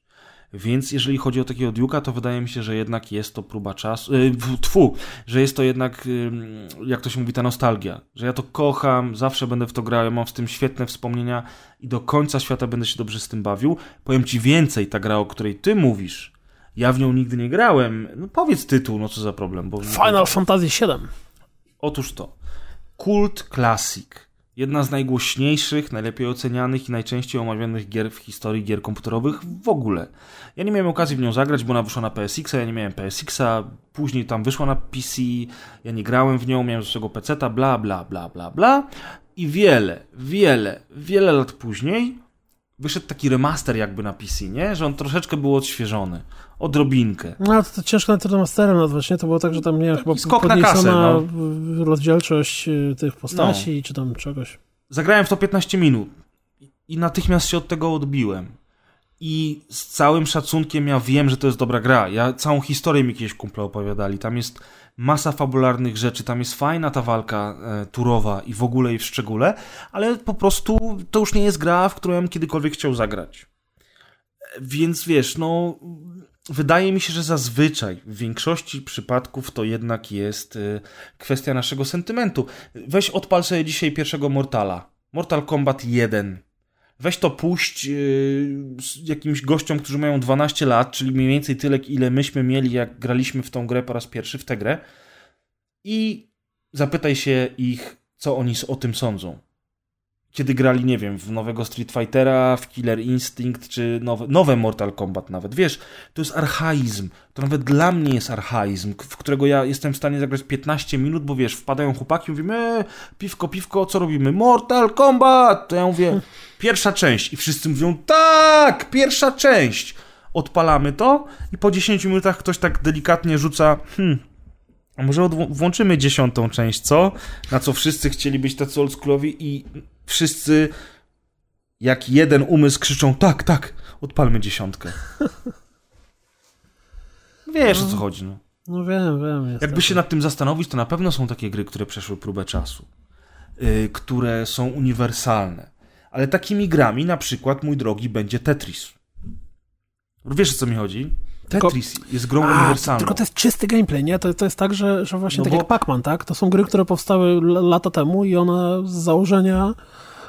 Więc jeżeli chodzi o takiego Duke'a, to wydaje mi się, że jednak jest to próba czasu. Yy, tfu, że jest to jednak, yy, jak to się mówi, ta nostalgia. Że ja to kocham, zawsze będę w to grał, mam z tym świetne wspomnienia i do końca świata będę się dobrze z tym bawił. Powiem ci więcej, ta gra, o której ty mówisz, ja w nią nigdy nie grałem. No powiedz tytuł, no co za problem. Bo... Final Fantasy VII. Otóż to. Kult Classic. Jedna z najgłośniejszych, najlepiej ocenianych i najczęściej omawianych gier w historii gier komputerowych w ogóle. Ja nie miałem okazji w nią zagrać, bo ona wyszła na PSX, ja nie miałem PSX-a, później tam wyszła na PC, ja nie grałem w nią, miałem swojego PC-ta, bla, bla, bla, bla, bla. I wiele, wiele, wiele lat później wyszedł taki remaster jakby na PC, nie? Że on troszeczkę był odświeżony. Odrobinkę. No to, to ciężko nad remasterem nazwać, nie? To było tak, że tam, nie wiem, chyba skok na kasę, no. rozdzielczość y, tych postaci, no. czy tam czegoś. Zagrałem w to 15 minut i natychmiast się od tego odbiłem. I z całym szacunkiem ja wiem, że to jest dobra gra. Ja całą historię mi kiedyś kumple opowiadali. Tam jest masa fabularnych rzeczy, tam jest fajna ta walka e, turowa i w ogóle i w szczególe, ale po prostu to już nie jest gra, w którą kiedykolwiek chciał zagrać. Więc wiesz, no wydaje mi się, że zazwyczaj w większości przypadków to jednak jest e, kwestia naszego sentymentu. Weź odpal sobie dzisiaj pierwszego Mortala. Mortal Kombat 1 weź to puść yy, jakimś gościom, którzy mają 12 lat, czyli mniej więcej tyle, ile myśmy mieli, jak graliśmy w tą grę po raz pierwszy, w tę grę. I zapytaj się ich, co oni o tym sądzą kiedy grali, nie wiem, w nowego Street Fightera, w Killer Instinct, czy nowe, nowe Mortal Kombat nawet. Wiesz, to jest archaizm. To nawet dla mnie jest archaizm, w którego ja jestem w stanie zagrać 15 minut, bo wiesz, wpadają chłopaki, mówimy, e, piwko, piwko, co robimy? Mortal Kombat! To ja mówię, pierwsza część. I wszyscy mówią, tak, pierwsza część. Odpalamy to i po 10 minutach ktoś tak delikatnie rzuca, hmm, a może włączymy dziesiątą część, co? Na co wszyscy chcieli być tacy oldschoolowi i wszyscy jak jeden umysł krzyczą tak, tak, odpalmy dziesiątkę. Wiesz no, o co chodzi, no. No wiem, wiem. Jakby się nad tym zastanowić, to na pewno są takie gry, które przeszły próbę czasu, yy, które są uniwersalne. Ale takimi grami na przykład, mój drogi, będzie Tetris. Wiesz o co mi chodzi? Tetris jest grą a, uniwersalną. Tylko to jest czysty gameplay, nie? To, to jest tak, że, że właśnie no tak bo... jak Pac-Man, tak? To są gry, które powstały lata temu i one z założenia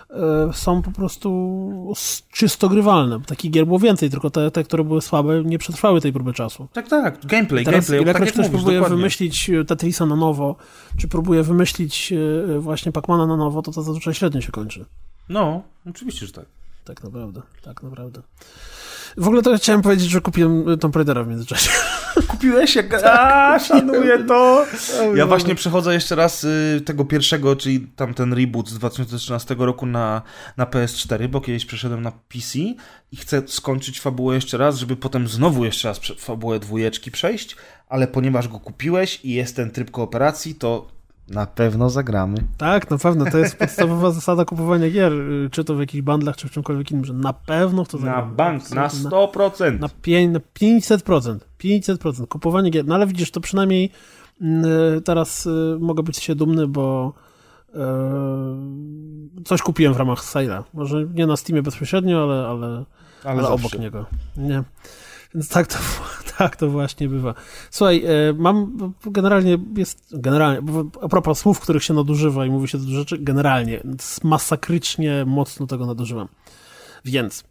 e, są po prostu czysto grywalne. Takich gier było więcej, tylko te, te, które były słabe, nie przetrwały tej próby czasu. Tak, tak, gameplay, Teraz, gameplay. Ilekroć tak ktoś mówisz, próbuje dokładnie. wymyślić e, Tetrisa na nowo, czy próbuje wymyślić e, właśnie Pacmana na nowo, to to zazwyczaj średnio się kończy. No, oczywiście, że tak. Tak naprawdę, tak naprawdę. W ogóle to chciałem powiedzieć, że kupiłem Tomb Raidera w międzyczasie. Kupiłeś? Jak... Tak, A, szanuję to! Ja właśnie przechodzę jeszcze raz y, tego pierwszego, czyli tam ten reboot z 2013 roku na, na PS4, bo kiedyś przeszedłem na PC i chcę skończyć fabułę jeszcze raz, żeby potem znowu jeszcze raz fabułę dwójeczki przejść, ale ponieważ go kupiłeś i jest ten tryb kooperacji, to na pewno zagramy. Tak, na pewno. To jest podstawowa zasada kupowania gier, y, czy to w jakichś bandlach, czy w czymkolwiek innym, że na pewno w to zagramy. Na bank, na 100%. Na, na 500%. 500%. Kupowanie gier. No ale widzisz, to przynajmniej y, teraz y, mogę być się dumny, bo coś kupiłem w ramach sale'a. Może nie na Steamie bezpośrednio, ale, ale, ale, ale obok niego. Nie. Więc tak to, tak to właśnie bywa. Słuchaj, e, mam generalnie jest, generalnie, a propos słów, których się nadużywa i mówi się dużo rzeczy, generalnie masakrycznie mocno tego nadużywam. Więc,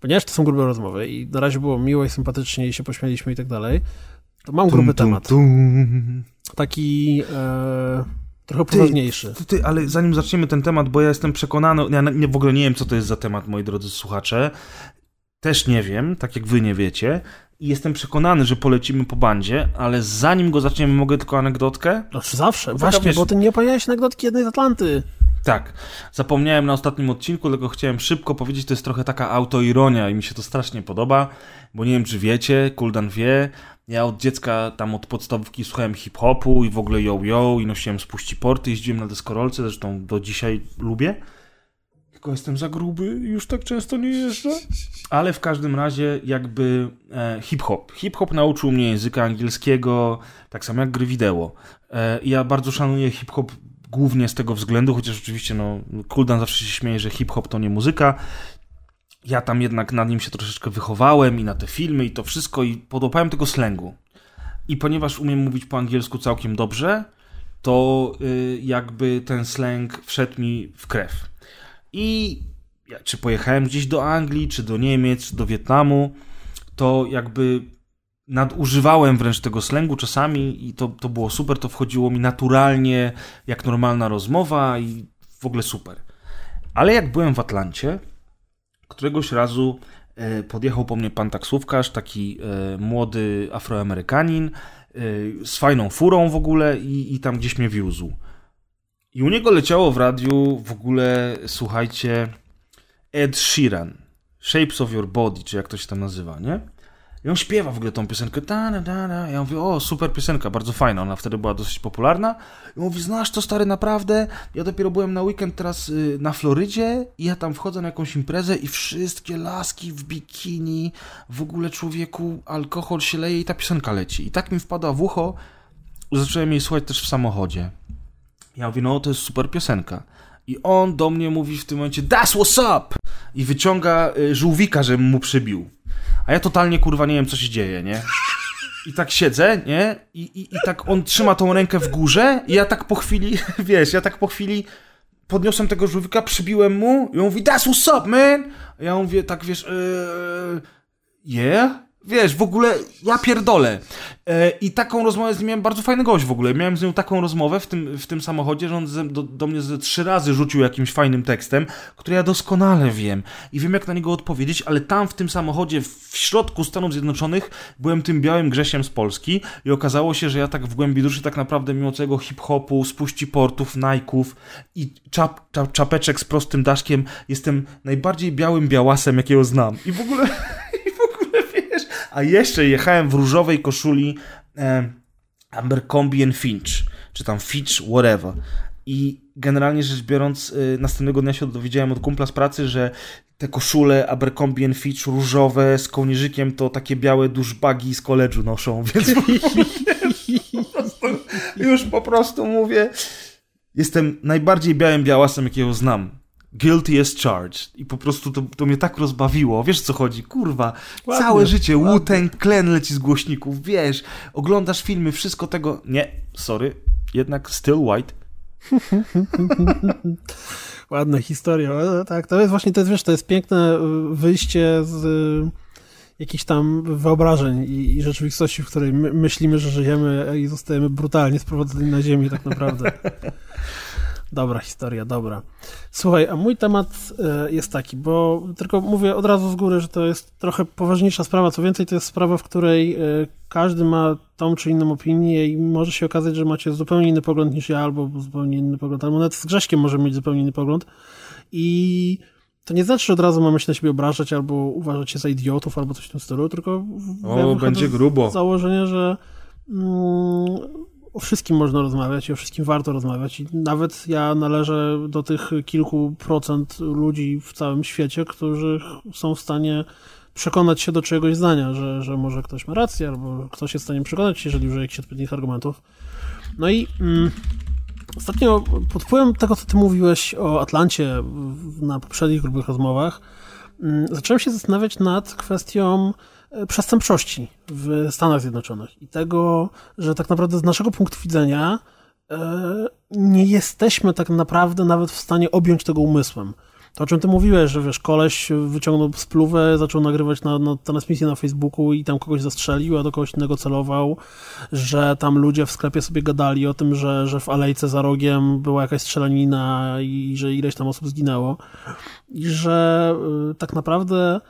ponieważ to są grube rozmowy i na razie było miło i sympatycznie i się pośmialiśmy i tak dalej, to mam gruby tum, temat. Tum. Taki e, trochę poważniejszy. Ty, ty, ale zanim zaczniemy ten temat, bo ja jestem przekonany, ja nie, w ogóle nie wiem, co to jest za temat, moi drodzy słuchacze. Też nie wiem, tak jak wy nie wiecie. I jestem przekonany, że polecimy po bandzie, ale zanim go zaczniemy, mogę tylko anegdotkę? No zawsze, właśnie, wiesz... bo ty nie opowiedziałeś anegdotki jednej z Atlanty. Tak. Zapomniałem na ostatnim odcinku, tylko chciałem szybko powiedzieć, to jest trochę taka autoironia i mi się to strasznie podoba, bo nie wiem, czy wiecie, Kuldan wie, ja od dziecka tam od podstawówki słuchałem hip-hopu i w ogóle yo-yo i nosiłem spuści porty, jeździłem na deskorolce, zresztą do dzisiaj lubię tylko jestem za gruby już tak często nie jeżdżę. Ale w każdym razie jakby e, hip-hop. Hip-hop nauczył mnie języka angielskiego, tak samo jak gry wideo. E, ja bardzo szanuję hip-hop głównie z tego względu, chociaż oczywiście no, Kuldan zawsze się śmieje, że hip-hop to nie muzyka. ja tam jednak na nim się troszeczkę wychowałem i na te filmy i to wszystko i podłapałem tego slangu. I ponieważ umiem mówić po angielsku całkiem dobrze, to y, jakby ten slang wszedł mi w krew. I ja, czy pojechałem gdzieś do Anglii, czy do Niemiec, czy do Wietnamu, to jakby nadużywałem wręcz tego slangu czasami i to, to było super, to wchodziło mi naturalnie, jak normalna rozmowa i w ogóle super. Ale jak byłem w Atlancie, któregoś razu e, podjechał po mnie pan taksówkarz, taki e, młody Afroamerykanin, e, z fajną furą w ogóle i, i tam gdzieś mnie wiózł. I u niego leciało w radiu w ogóle, słuchajcie, Ed Sheeran, Shapes of Your Body, czy jak to się tam nazywa, nie? I on śpiewa w ogóle tą piosenkę. Ta, da, da, da. Ja mówię, o, super piosenka, bardzo fajna. Ona wtedy była dosyć popularna. I on mówi, znasz to stary, naprawdę? Ja dopiero byłem na weekend teraz y, na Florydzie i ja tam wchodzę na jakąś imprezę i wszystkie laski w bikini, w ogóle człowieku, alkohol się leje i ta piosenka leci. I tak mi wpadła w ucho, zacząłem jej słuchać też w samochodzie. Ja mówię, no to jest super piosenka. I on do mnie mówi w tym momencie, that's what's up! I wyciąga y, żółwika, żebym mu przybił. A ja totalnie kurwa nie wiem, co się dzieje, nie? I tak siedzę, nie? I, i, I tak on trzyma tą rękę w górze i ja tak po chwili, wiesz, ja tak po chwili podniosłem tego żółwika, przybiłem mu i on mówi, that's what's up, man! A ja mówię tak, wiesz, yy, yeah? Wiesz, w ogóle ja pierdolę. E, I taką rozmowę z nim miałem bardzo fajny gość w ogóle. Miałem z nią taką rozmowę w tym, w tym samochodzie, że on do, do mnie ze trzy razy rzucił jakimś fajnym tekstem, który ja doskonale wiem i wiem jak na niego odpowiedzieć, ale tam w tym samochodzie, w środku Stanów Zjednoczonych, byłem tym białym Grzesiem z Polski i okazało się, że ja tak w głębi duszy tak naprawdę mimo całego hip-hopu, spuści portów, Nike'ów i czap, czap, czapeczek z prostym daszkiem jestem najbardziej białym białasem, jakiego znam. I w ogóle... A jeszcze jechałem w różowej koszuli e, Abercrombie Finch, czy tam Fitch, whatever. I generalnie rzecz biorąc, y, następnego dnia się dowiedziałem od kumpla z pracy, że te koszule Abercrombie Fitch różowe z kołnierzykiem to takie białe duszbagi z koledżu noszą, więc po prostu, już po prostu mówię, jestem najbardziej białym białasem, jakiego znam guilty as charged. I po prostu to, to mnie tak rozbawiło. Wiesz co chodzi? Kurwa, ładnie, całe życie Wu-Tang Clan leci z głośników, wiesz, oglądasz filmy, wszystko tego... Nie, sorry, jednak still white. Ładna historia. Tak, to jest właśnie, to jest, wiesz, to jest piękne y, wyjście z y, jakichś tam wyobrażeń i, i rzeczywistości, w której my, myślimy, że żyjemy i zostajemy brutalnie sprowadzeni na ziemi tak naprawdę. Dobra historia, dobra. Słuchaj, a mój temat e, jest taki, bo tylko mówię od razu z góry, że to jest trochę poważniejsza sprawa. Co więcej, to jest sprawa, w której e, każdy ma tą czy inną opinię i może się okazać, że macie zupełnie inny pogląd niż ja, albo zupełnie inny pogląd, albo nawet z Grześkiem możemy mieć zupełnie inny pogląd. I to nie znaczy, że od razu mamy się na siebie obrażać, albo uważać się za idiotów, albo coś w tym stylu, tylko o, ja będzie grubo. założenie, że mm, o wszystkim można rozmawiać i o wszystkim warto rozmawiać. I nawet ja należę do tych kilku procent ludzi w całym świecie, którzy są w stanie przekonać się do czegoś zdania, że, że może ktoś ma rację, albo ktoś jest w stanie przekonać, jeżeli użyje jakichś odpowiednich argumentów. No i mm, ostatnio pod wpływem tego, co ty mówiłeś o Atlancie na poprzednich grubych rozmowach, mm, zacząłem się zastanawiać nad kwestią przestępczości w Stanach Zjednoczonych i tego, że tak naprawdę z naszego punktu widzenia e, nie jesteśmy tak naprawdę nawet w stanie objąć tego umysłem. To, o czym ty mówiłeś, że wiesz, koleś wyciągnął spluwę, zaczął nagrywać na, na transmisję na Facebooku i tam kogoś zastrzelił, a do kogoś innego celował, że tam ludzie w sklepie sobie gadali o tym, że, że w alejce za rogiem była jakaś strzelanina i że ileś tam osób zginęło. I że y, tak naprawdę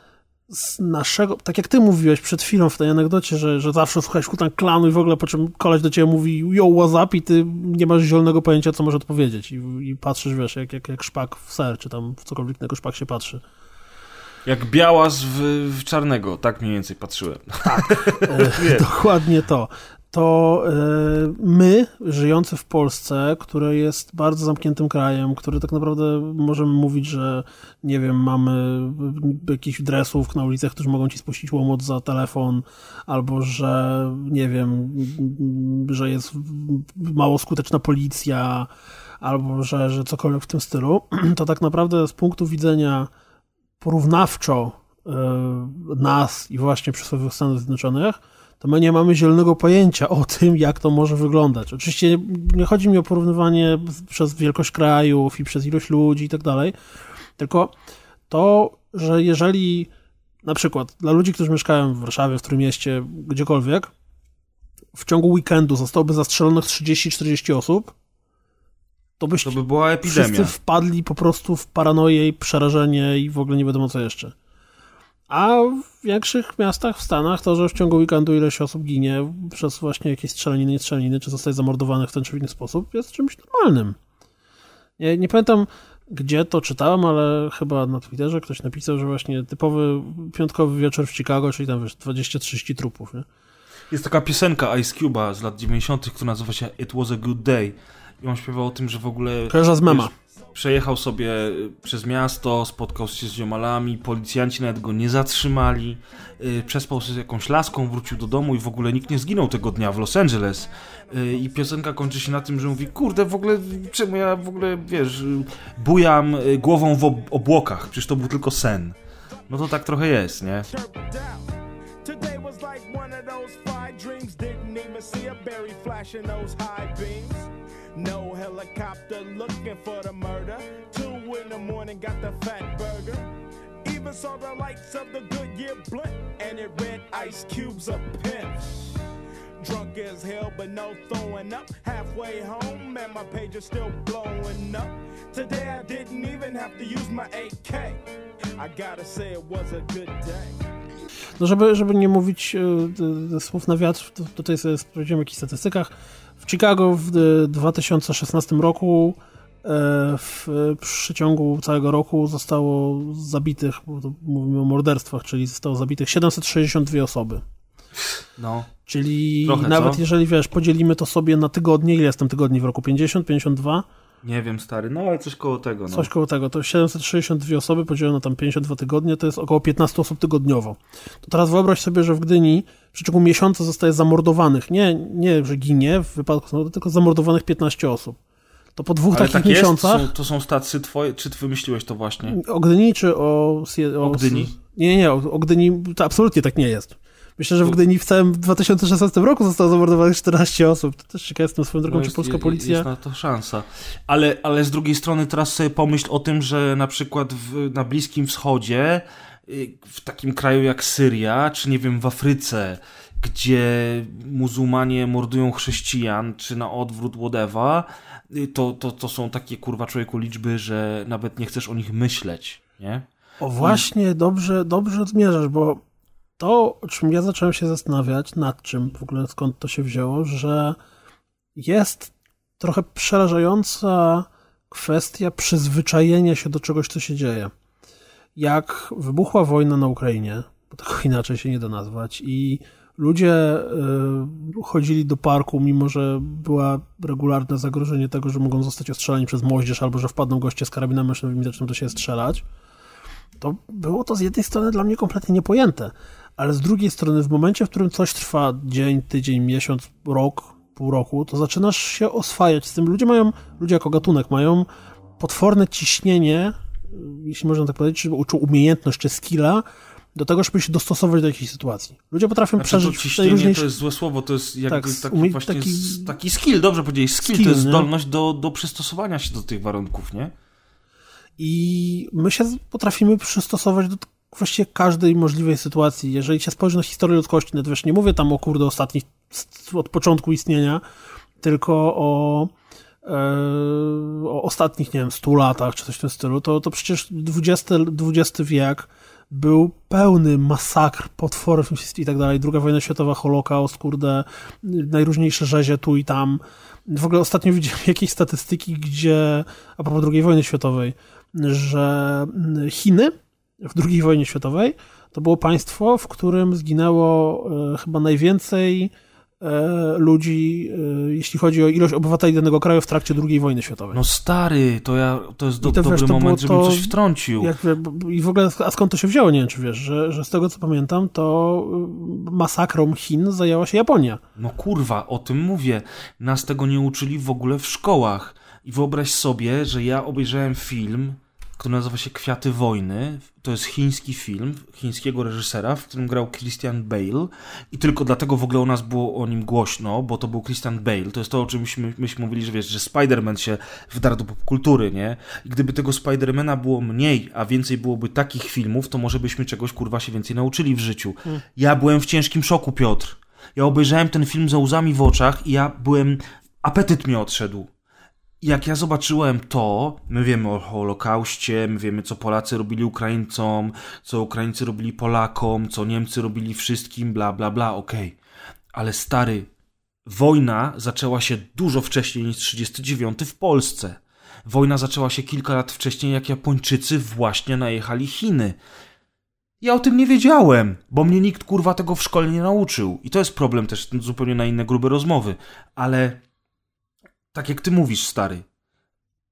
z naszego, tak jak ty mówiłeś przed chwilą w tej anegdocie, że, że zawsze słuchałeś hutan klanu i w ogóle po czym koleś do ciebie mówi yo, what's up? I ty nie masz zielonego pojęcia, co może odpowiedzieć. I, i patrzysz, wiesz, jak, jak, jak szpak w ser, czy tam w cokolwiek innego szpak się patrzy. Jak białas w, w czarnego, tak mniej więcej patrzyłem. Tak, e, dokładnie to to e, my, żyjący w Polsce, które jest bardzo zamkniętym krajem, który tak naprawdę możemy mówić, że nie wiem, mamy jakichś dresów na ulicach, którzy mogą ci spuścić łomot za telefon, albo że nie wiem, że jest mało skuteczna policja, albo że, że cokolwiek w tym stylu, to tak naprawdę z punktu widzenia porównawczo y, nas i właśnie przysłowiowych Stanów Zjednoczonych, to my nie mamy zielonego pojęcia o tym, jak to może wyglądać. Oczywiście nie chodzi mi o porównywanie przez wielkość krajów i przez ilość ludzi i tak dalej, tylko to, że jeżeli na przykład dla ludzi, którzy mieszkają w Warszawie, w którym mieście, gdziekolwiek, w ciągu weekendu zostałoby zastrzelonych 30-40 osób, to, byś to by była epidemia. Wszyscy wpadli po prostu w paranoję i przerażenie i w ogóle nie wiadomo co jeszcze. A w większych miastach w Stanach to, że w ciągu weekendu ileś osób ginie przez właśnie jakieś strzelaniny, nie strzelaniny, czy zostaje zamordowanych w ten czy inny sposób, jest czymś normalnym. Nie, nie pamiętam, gdzie to czytałem, ale chyba na Twitterze ktoś napisał, że właśnie typowy piątkowy wieczór w Chicago, czyli tam wiesz, 20-30 trupów, nie? Jest taka piosenka Ice Cube'a z lat 90., która nazywa się It Was a Good Day. I on śpiewał o tym, że w ogóle... Kojarza z mema. Wiesz, przejechał sobie przez miasto, spotkał się z ziomalami, policjanci nawet go nie zatrzymali, yy, przespał się z jakąś laską, wrócił do domu i w ogóle nikt nie zginął tego dnia w Los Angeles. Yy, I piosenka kończy się na tym, że mówi, kurde, w ogóle, czemu ja w ogóle, wiesz, bujam y, głową w ob obłokach, przecież to był tylko sen. No to tak trochę jest, nie? No helicopter looking for the murder. Two in the morning got the fat burger. Even saw the lights of the Goodyear blunt and it read ice cubes of pimp. Drunk as hell, but no throwing up. Halfway home, and my page is still blowing up. Today I didn't even have to use my AK. I gotta say it was a good day. No żeby, żeby nie mówić e, słów na wiatr, to, tutaj sobie sprawdziłem jakichś statystykach. W Chicago w 2016 roku e, w przeciągu całego roku zostało zabitych, mówimy o morderstwach, czyli zostało zabitych 762 osoby. No. Czyli Trochę, nawet co? jeżeli wiesz, podzielimy to sobie na tygodnie, ile jest tam tygodni w roku? 50, 52? Nie wiem, stary, no ale coś koło tego. No. Coś koło tego. To 762 osoby podzielone tam 52 tygodnie, to jest około 15 osób tygodniowo. To teraz wyobraź sobie, że w Gdyni w przeciągu miesiąca zostaje zamordowanych, nie, nie że ginie w wypadku samochodu, tylko zamordowanych 15 osób. To po dwóch ale takich tak miesiącach... To są, to są stacje twoje, czy ty wymyśliłeś to właśnie? O Gdyni, czy o... O, o Gdyni? Nie, nie, o, o Gdyni to absolutnie tak nie jest. Myślę, że w Gdyni w całym 2016 roku zostało zamordowanych 14 osób. To też ciekawe jestem swoją drogą, no jest, czy polska policja... Jest na to szansa. Ale, ale z drugiej strony teraz sobie pomyśl o tym, że na przykład w, na Bliskim Wschodzie, y, w takim kraju jak Syria, czy nie wiem, w Afryce, gdzie muzułmanie mordują chrześcijan, czy na odwrót whatever, y, to, to, to są takie kurwa człowieku liczby, że nawet nie chcesz o nich myśleć, nie? O właśnie, dobrze, dobrze zmierzasz, bo to, o czym ja zacząłem się zastanawiać, nad czym w ogóle skąd to się wzięło, że jest trochę przerażająca kwestia przyzwyczajenia się do czegoś, co się dzieje. Jak wybuchła wojna na Ukrainie, bo tego inaczej się nie da nazwać, i ludzie y, chodzili do parku, mimo że była regularne zagrożenie tego, że mogą zostać ostrzelani przez moździerz albo że wpadną goście z karabinami maszynowymi i zaczną do siebie strzelać, to było to z jednej strony dla mnie kompletnie niepojęte ale z drugiej strony w momencie, w którym coś trwa dzień, tydzień, miesiąc, rok, pół roku, to zaczynasz się oswajać z tym. Ludzie mają, ludzie jako gatunek mają potworne ciśnienie, jeśli można tak powiedzieć, czy umiejętność, czy skilla, do tego, żeby się dostosować do jakiejś sytuacji. Ludzie potrafią znaczy, przeżyć... To ciśnienie to jest złe słowo, to jest jakby tak, taki umie... właśnie taki... taki skill, dobrze powiedzieć, skill, skill to jest zdolność do, do przystosowania się do tych warunków, nie? I my się potrafimy przystosować do właściwie każdej możliwej sytuacji. Jeżeli się spojrzy na historię ludzkości, nawet wiesz, nie mówię tam o kurde ostatnich, od początku istnienia, tylko o, e, o ostatnich, nie wiem, 100 latach, czy coś w tym stylu, to, to przecież XX, XX wiek był pełny masakr, potworów i tak dalej. Druga wojna światowa, Holokaust, kurde, najróżniejsze rzezie tu i tam. W ogóle ostatnio widziałem jakieś statystyki, gdzie, a propos II wojny światowej, że Chiny w II wojnie światowej, to było państwo, w którym zginęło e, chyba najwięcej e, ludzi, e, jeśli chodzi o ilość obywateli danego kraju w trakcie II wojny światowej. No stary, to ja, to jest do, to, dobry wiesz, to moment, żebym coś wtrącił. Jak, I w ogóle, a skąd to się wzięło, nie wiem czy wiesz, że, że z tego co pamiętam, to masakrą Chin zajęła się Japonia. No kurwa, o tym mówię. Nas tego nie uczyli w ogóle w szkołach. I wyobraź sobie, że ja obejrzałem film który nazywa się Kwiaty Wojny. To jest chiński film chińskiego reżysera, w którym grał Christian Bale i tylko dlatego w ogóle u nas było o nim głośno, bo to był Christian Bale. To jest to, o czym myśmy, myśmy mówili, że wiesz, że Spider-Man się wdarł do popkultury, nie? I gdyby tego Spidermana było mniej, a więcej byłoby takich filmów, to może byśmy czegoś kurwa się więcej nauczyli w życiu. Hmm. Ja byłem w ciężkim szoku, Piotr. Ja obejrzałem ten film za łzami w oczach i ja byłem... Apetyt mi odszedł jak ja zobaczyłem to, my wiemy o Holokauście, my wiemy, co Polacy robili Ukraińcom, co Ukraińcy robili Polakom, co Niemcy robili wszystkim, bla, bla, bla, okej. Okay. Ale stary, wojna zaczęła się dużo wcześniej niż 39 w Polsce. Wojna zaczęła się kilka lat wcześniej, jak Japończycy właśnie najechali Chiny. Ja o tym nie wiedziałem, bo mnie nikt kurwa tego w szkole nie nauczył. I to jest problem też zupełnie na inne grube rozmowy. Ale tak jak ty mówisz, stary,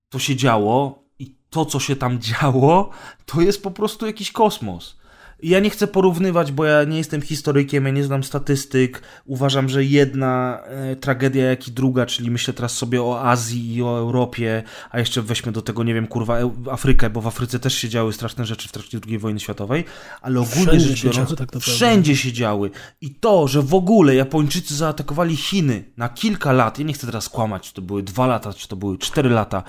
to się działo i to, co się tam działo, to jest po prostu jakiś kosmos. Ja nie chcę porównywać, bo ja nie jestem historykiem, ja nie znam statystyk. Uważam, że jedna e, tragedia, jak i druga, czyli myślę teraz sobie o Azji i o Europie, a jeszcze weźmy do tego, nie wiem, kurwa, Afrykę, bo w Afryce też się działy straszne rzeczy w trakcie II wojny światowej, ale ogólnie wszędzie rzecz biorąc, się tak wszędzie się działy. I to, że w ogóle Japończycy zaatakowali Chiny na kilka lat, ja nie chcę teraz kłamać, czy to były dwa lata, czy to były cztery lata,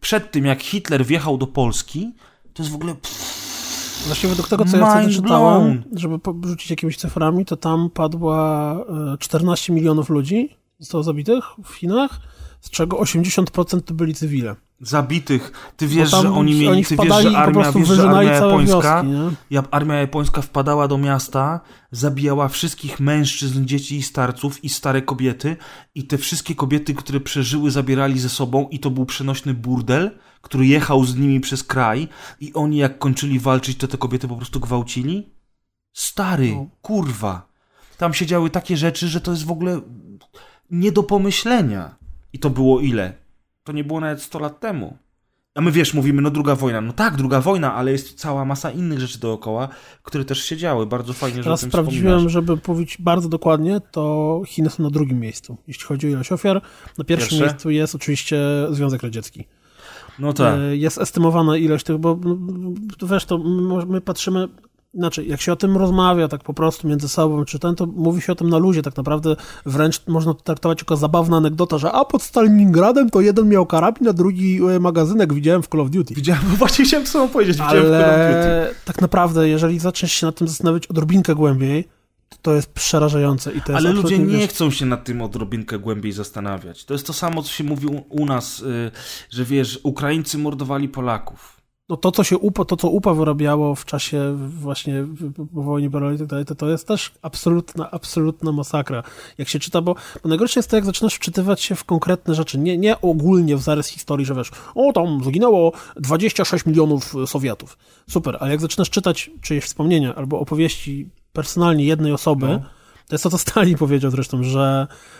przed tym jak Hitler wjechał do Polski, to jest w ogóle... Pff, Właśnie według tego, co ja wtedy czytałem, żeby rzucić jakimiś cyframi, to tam padła 14 e, milionów ludzi, zostało zabitych w Chinach, z czego 80% to byli cywile. Zabitych. Ty wiesz, że oni mieli, oni ty wiesz, że armia, wiesz, że armia japońska, wioski, armia japońska wpadała do miasta, zabijała wszystkich mężczyzn, dzieci i starców i stare kobiety i te wszystkie kobiety, które przeżyły, zabierali ze sobą i to był przenośny burdel, który jechał z nimi przez kraj i oni jak kończyli walczyć, to te kobiety po prostu gwałcili? Stary, no. kurwa. Tam się działy takie rzeczy, że to jest w ogóle nie do pomyślenia. I to było ile? To nie było nawet 100 lat temu. A my wiesz, mówimy, no druga wojna. No tak, druga wojna, ale jest cała masa innych rzeczy dookoła, które też się działy. Bardzo fajnie, Teraz że tym sprawdziłem, żeby powiedzieć bardzo dokładnie, to Chiny są na drugim miejscu, jeśli chodzi o ilość ofiar. Na pierwszym Pierwsze? miejscu jest oczywiście Związek Radziecki. No tak. E, jest estymowana ilość tych, bo no, wiesz, to my patrzymy, znaczy, jak się o tym rozmawia tak po prostu między sobą, czy ten, to mówi się o tym na luzie, tak naprawdę wręcz można to traktować jako zabawna anegdota, że a pod Stalingradem to jeden miał karabin, a drugi e, magazynek widziałem w Call of Duty. Widziałem, bo właśnie chciałem samo powiedzieć, widziałem Ale w Call of Duty. tak naprawdę, jeżeli zaczniesz się nad tym zastanowić odrobinkę głębiej, to jest przerażające. I to Ale ludzie nie wiesz... chcą się nad tym odrobinkę głębiej zastanawiać. To jest to samo, co się mówi u nas, y, że wiesz, Ukraińcy mordowali Polaków no to, co się UPA, to, co UPA wyrabiało w czasie właśnie po wojnie i tak dalej, to, to jest też absolutna, absolutna masakra. Jak się czyta, bo, bo najgorsze jest to, jak zaczynasz wczytywać się w konkretne rzeczy, nie, nie ogólnie w zarys historii, że wiesz, o tam zginęło 26 milionów Sowietów. Super, ale jak zaczynasz czytać czyjeś wspomnienia albo opowieści personalnie jednej osoby, no. to jest to, co Stalin powiedział zresztą, że e,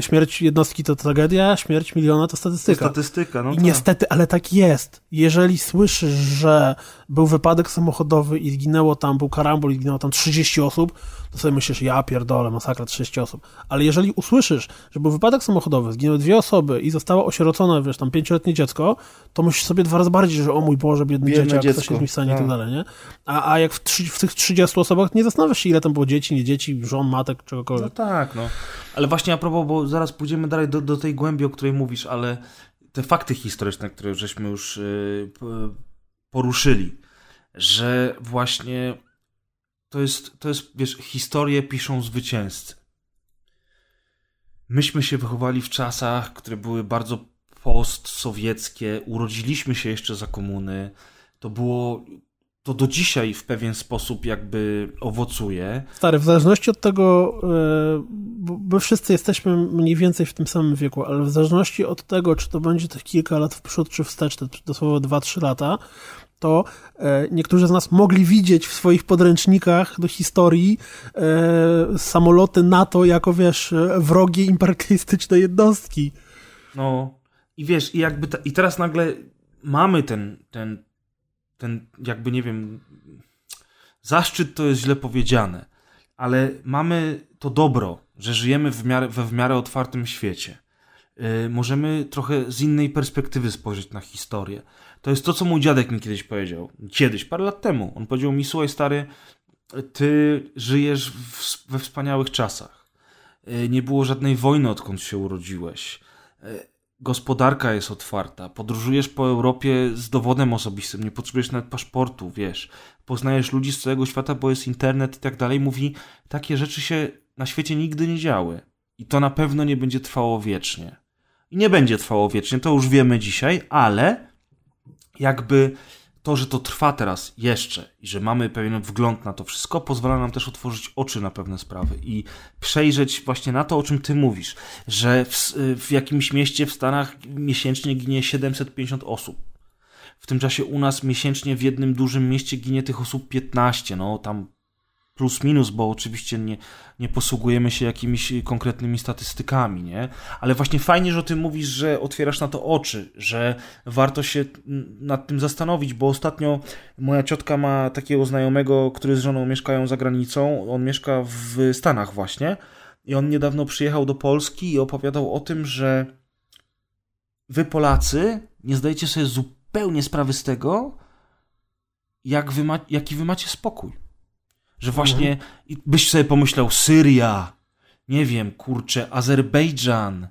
śmierć jednostki to tragedia, śmierć miliona to statystyka. To statystyka, no I tak. niestety, ale tak jest. Jeżeli słyszysz, że był wypadek samochodowy i zginęło tam, był karambol i zginęło tam 30 osób, to sobie myślisz, ja pierdolę, masakra 30 osób. Ale jeżeli usłyszysz, że był wypadek samochodowy, zginęły dwie osoby i zostało osierocone, wiesz, tam pięcioletnie dziecko, to myślisz sobie dwa razy bardziej, że o mój Boże, biedny Biedne dzieciak, dziecko. coś jest mi stanie i tak dalej, nie? A, a jak w, w tych 30 osobach nie zastanawiasz się, ile tam było dzieci, nie dzieci, żon, matek, czegokolwiek. No tak, no. Ale właśnie a propos, bo zaraz pójdziemy dalej do, do tej głębi, o której mówisz, ale te fakty historyczne, które żeśmy już yy, poruszyli, że właśnie to jest, to jest, wiesz, historię piszą zwycięzcy. Myśmy się wychowali w czasach, które były bardzo postsowieckie, urodziliśmy się jeszcze za komuny. To było to do dzisiaj w pewien sposób jakby owocuje. Stary, w zależności od tego, e, bo wszyscy jesteśmy mniej więcej w tym samym wieku, ale w zależności od tego, czy to będzie tych kilka lat w przód czy wstecz, to dosłownie 2-3 lata, to e, niektórzy z nas mogli widzieć w swoich podręcznikach do historii e, samoloty NATO jako, wiesz, wrogie imperialistyczne jednostki. No i wiesz, i jakby ta, i teraz nagle mamy ten, ten ten jakby, nie wiem, zaszczyt to jest źle powiedziane, ale mamy to dobro, że żyjemy w miarę, we w miarę otwartym świecie. Yy, możemy trochę z innej perspektywy spojrzeć na historię. To jest to, co mój dziadek mi kiedyś powiedział. Kiedyś, parę lat temu. On powiedział mi, słuchaj stary, ty żyjesz w, we wspaniałych czasach. Yy, nie było żadnej wojny, odkąd się urodziłeś. Yy, gospodarka jest otwarta, podróżujesz po Europie z dowodem osobistym, nie potrzebujesz nawet paszportu, wiesz, poznajesz ludzi z całego świata, bo jest internet i tak dalej. Mówi, takie rzeczy się na świecie nigdy nie działy. I to na pewno nie będzie trwało wiecznie. I nie będzie trwało wiecznie, to już wiemy dzisiaj, ale jakby to, że to trwa teraz jeszcze i że mamy pewien wgląd na to wszystko, pozwala nam też otworzyć oczy na pewne sprawy i przejrzeć właśnie na to, o czym ty mówisz, że w, w jakimś mieście w Stanach miesięcznie ginie 750 osób. W tym czasie u nas miesięcznie w jednym dużym mieście ginie tych osób 15, no tam plus minus, bo oczywiście nie, nie posługujemy się jakimiś konkretnymi statystykami, nie? Ale właśnie fajnie, że o tym mówisz, że otwierasz na to oczy, że warto się nad tym zastanowić, bo ostatnio moja ciotka ma takiego znajomego, który z żoną mieszkają za granicą, on mieszka w Stanach właśnie i on niedawno przyjechał do Polski i opowiadał o tym, że wy Polacy nie zdajecie sobie zupełnie sprawy z tego, jak wy ma, jaki wy macie spokój że właśnie mhm. byś sobie pomyślał Syria, nie wiem, kurczę, Azerbejdżan.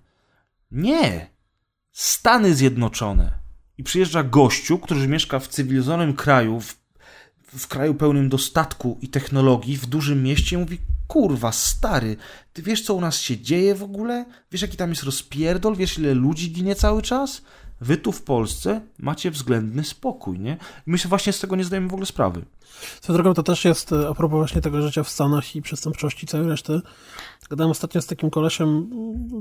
Nie. Stany Zjednoczone. I przyjeżdża gościu, który mieszka w cywilizowanym kraju, w, w kraju pełnym dostatku i technologii, w dużym mieście i mówi, kurwa, stary, ty wiesz, co u nas się dzieje w ogóle? Wiesz, jaki tam jest rozpierdol? Wiesz, ile ludzi ginie cały czas? Wy tu w Polsce macie względny spokój, nie? I my się właśnie z tego nie zdajemy w ogóle sprawy. Co drogą, to też jest e, a propos właśnie tego życia w Stanach i przestępczości całej reszty. Gadałem ostatnio z takim kolesiem,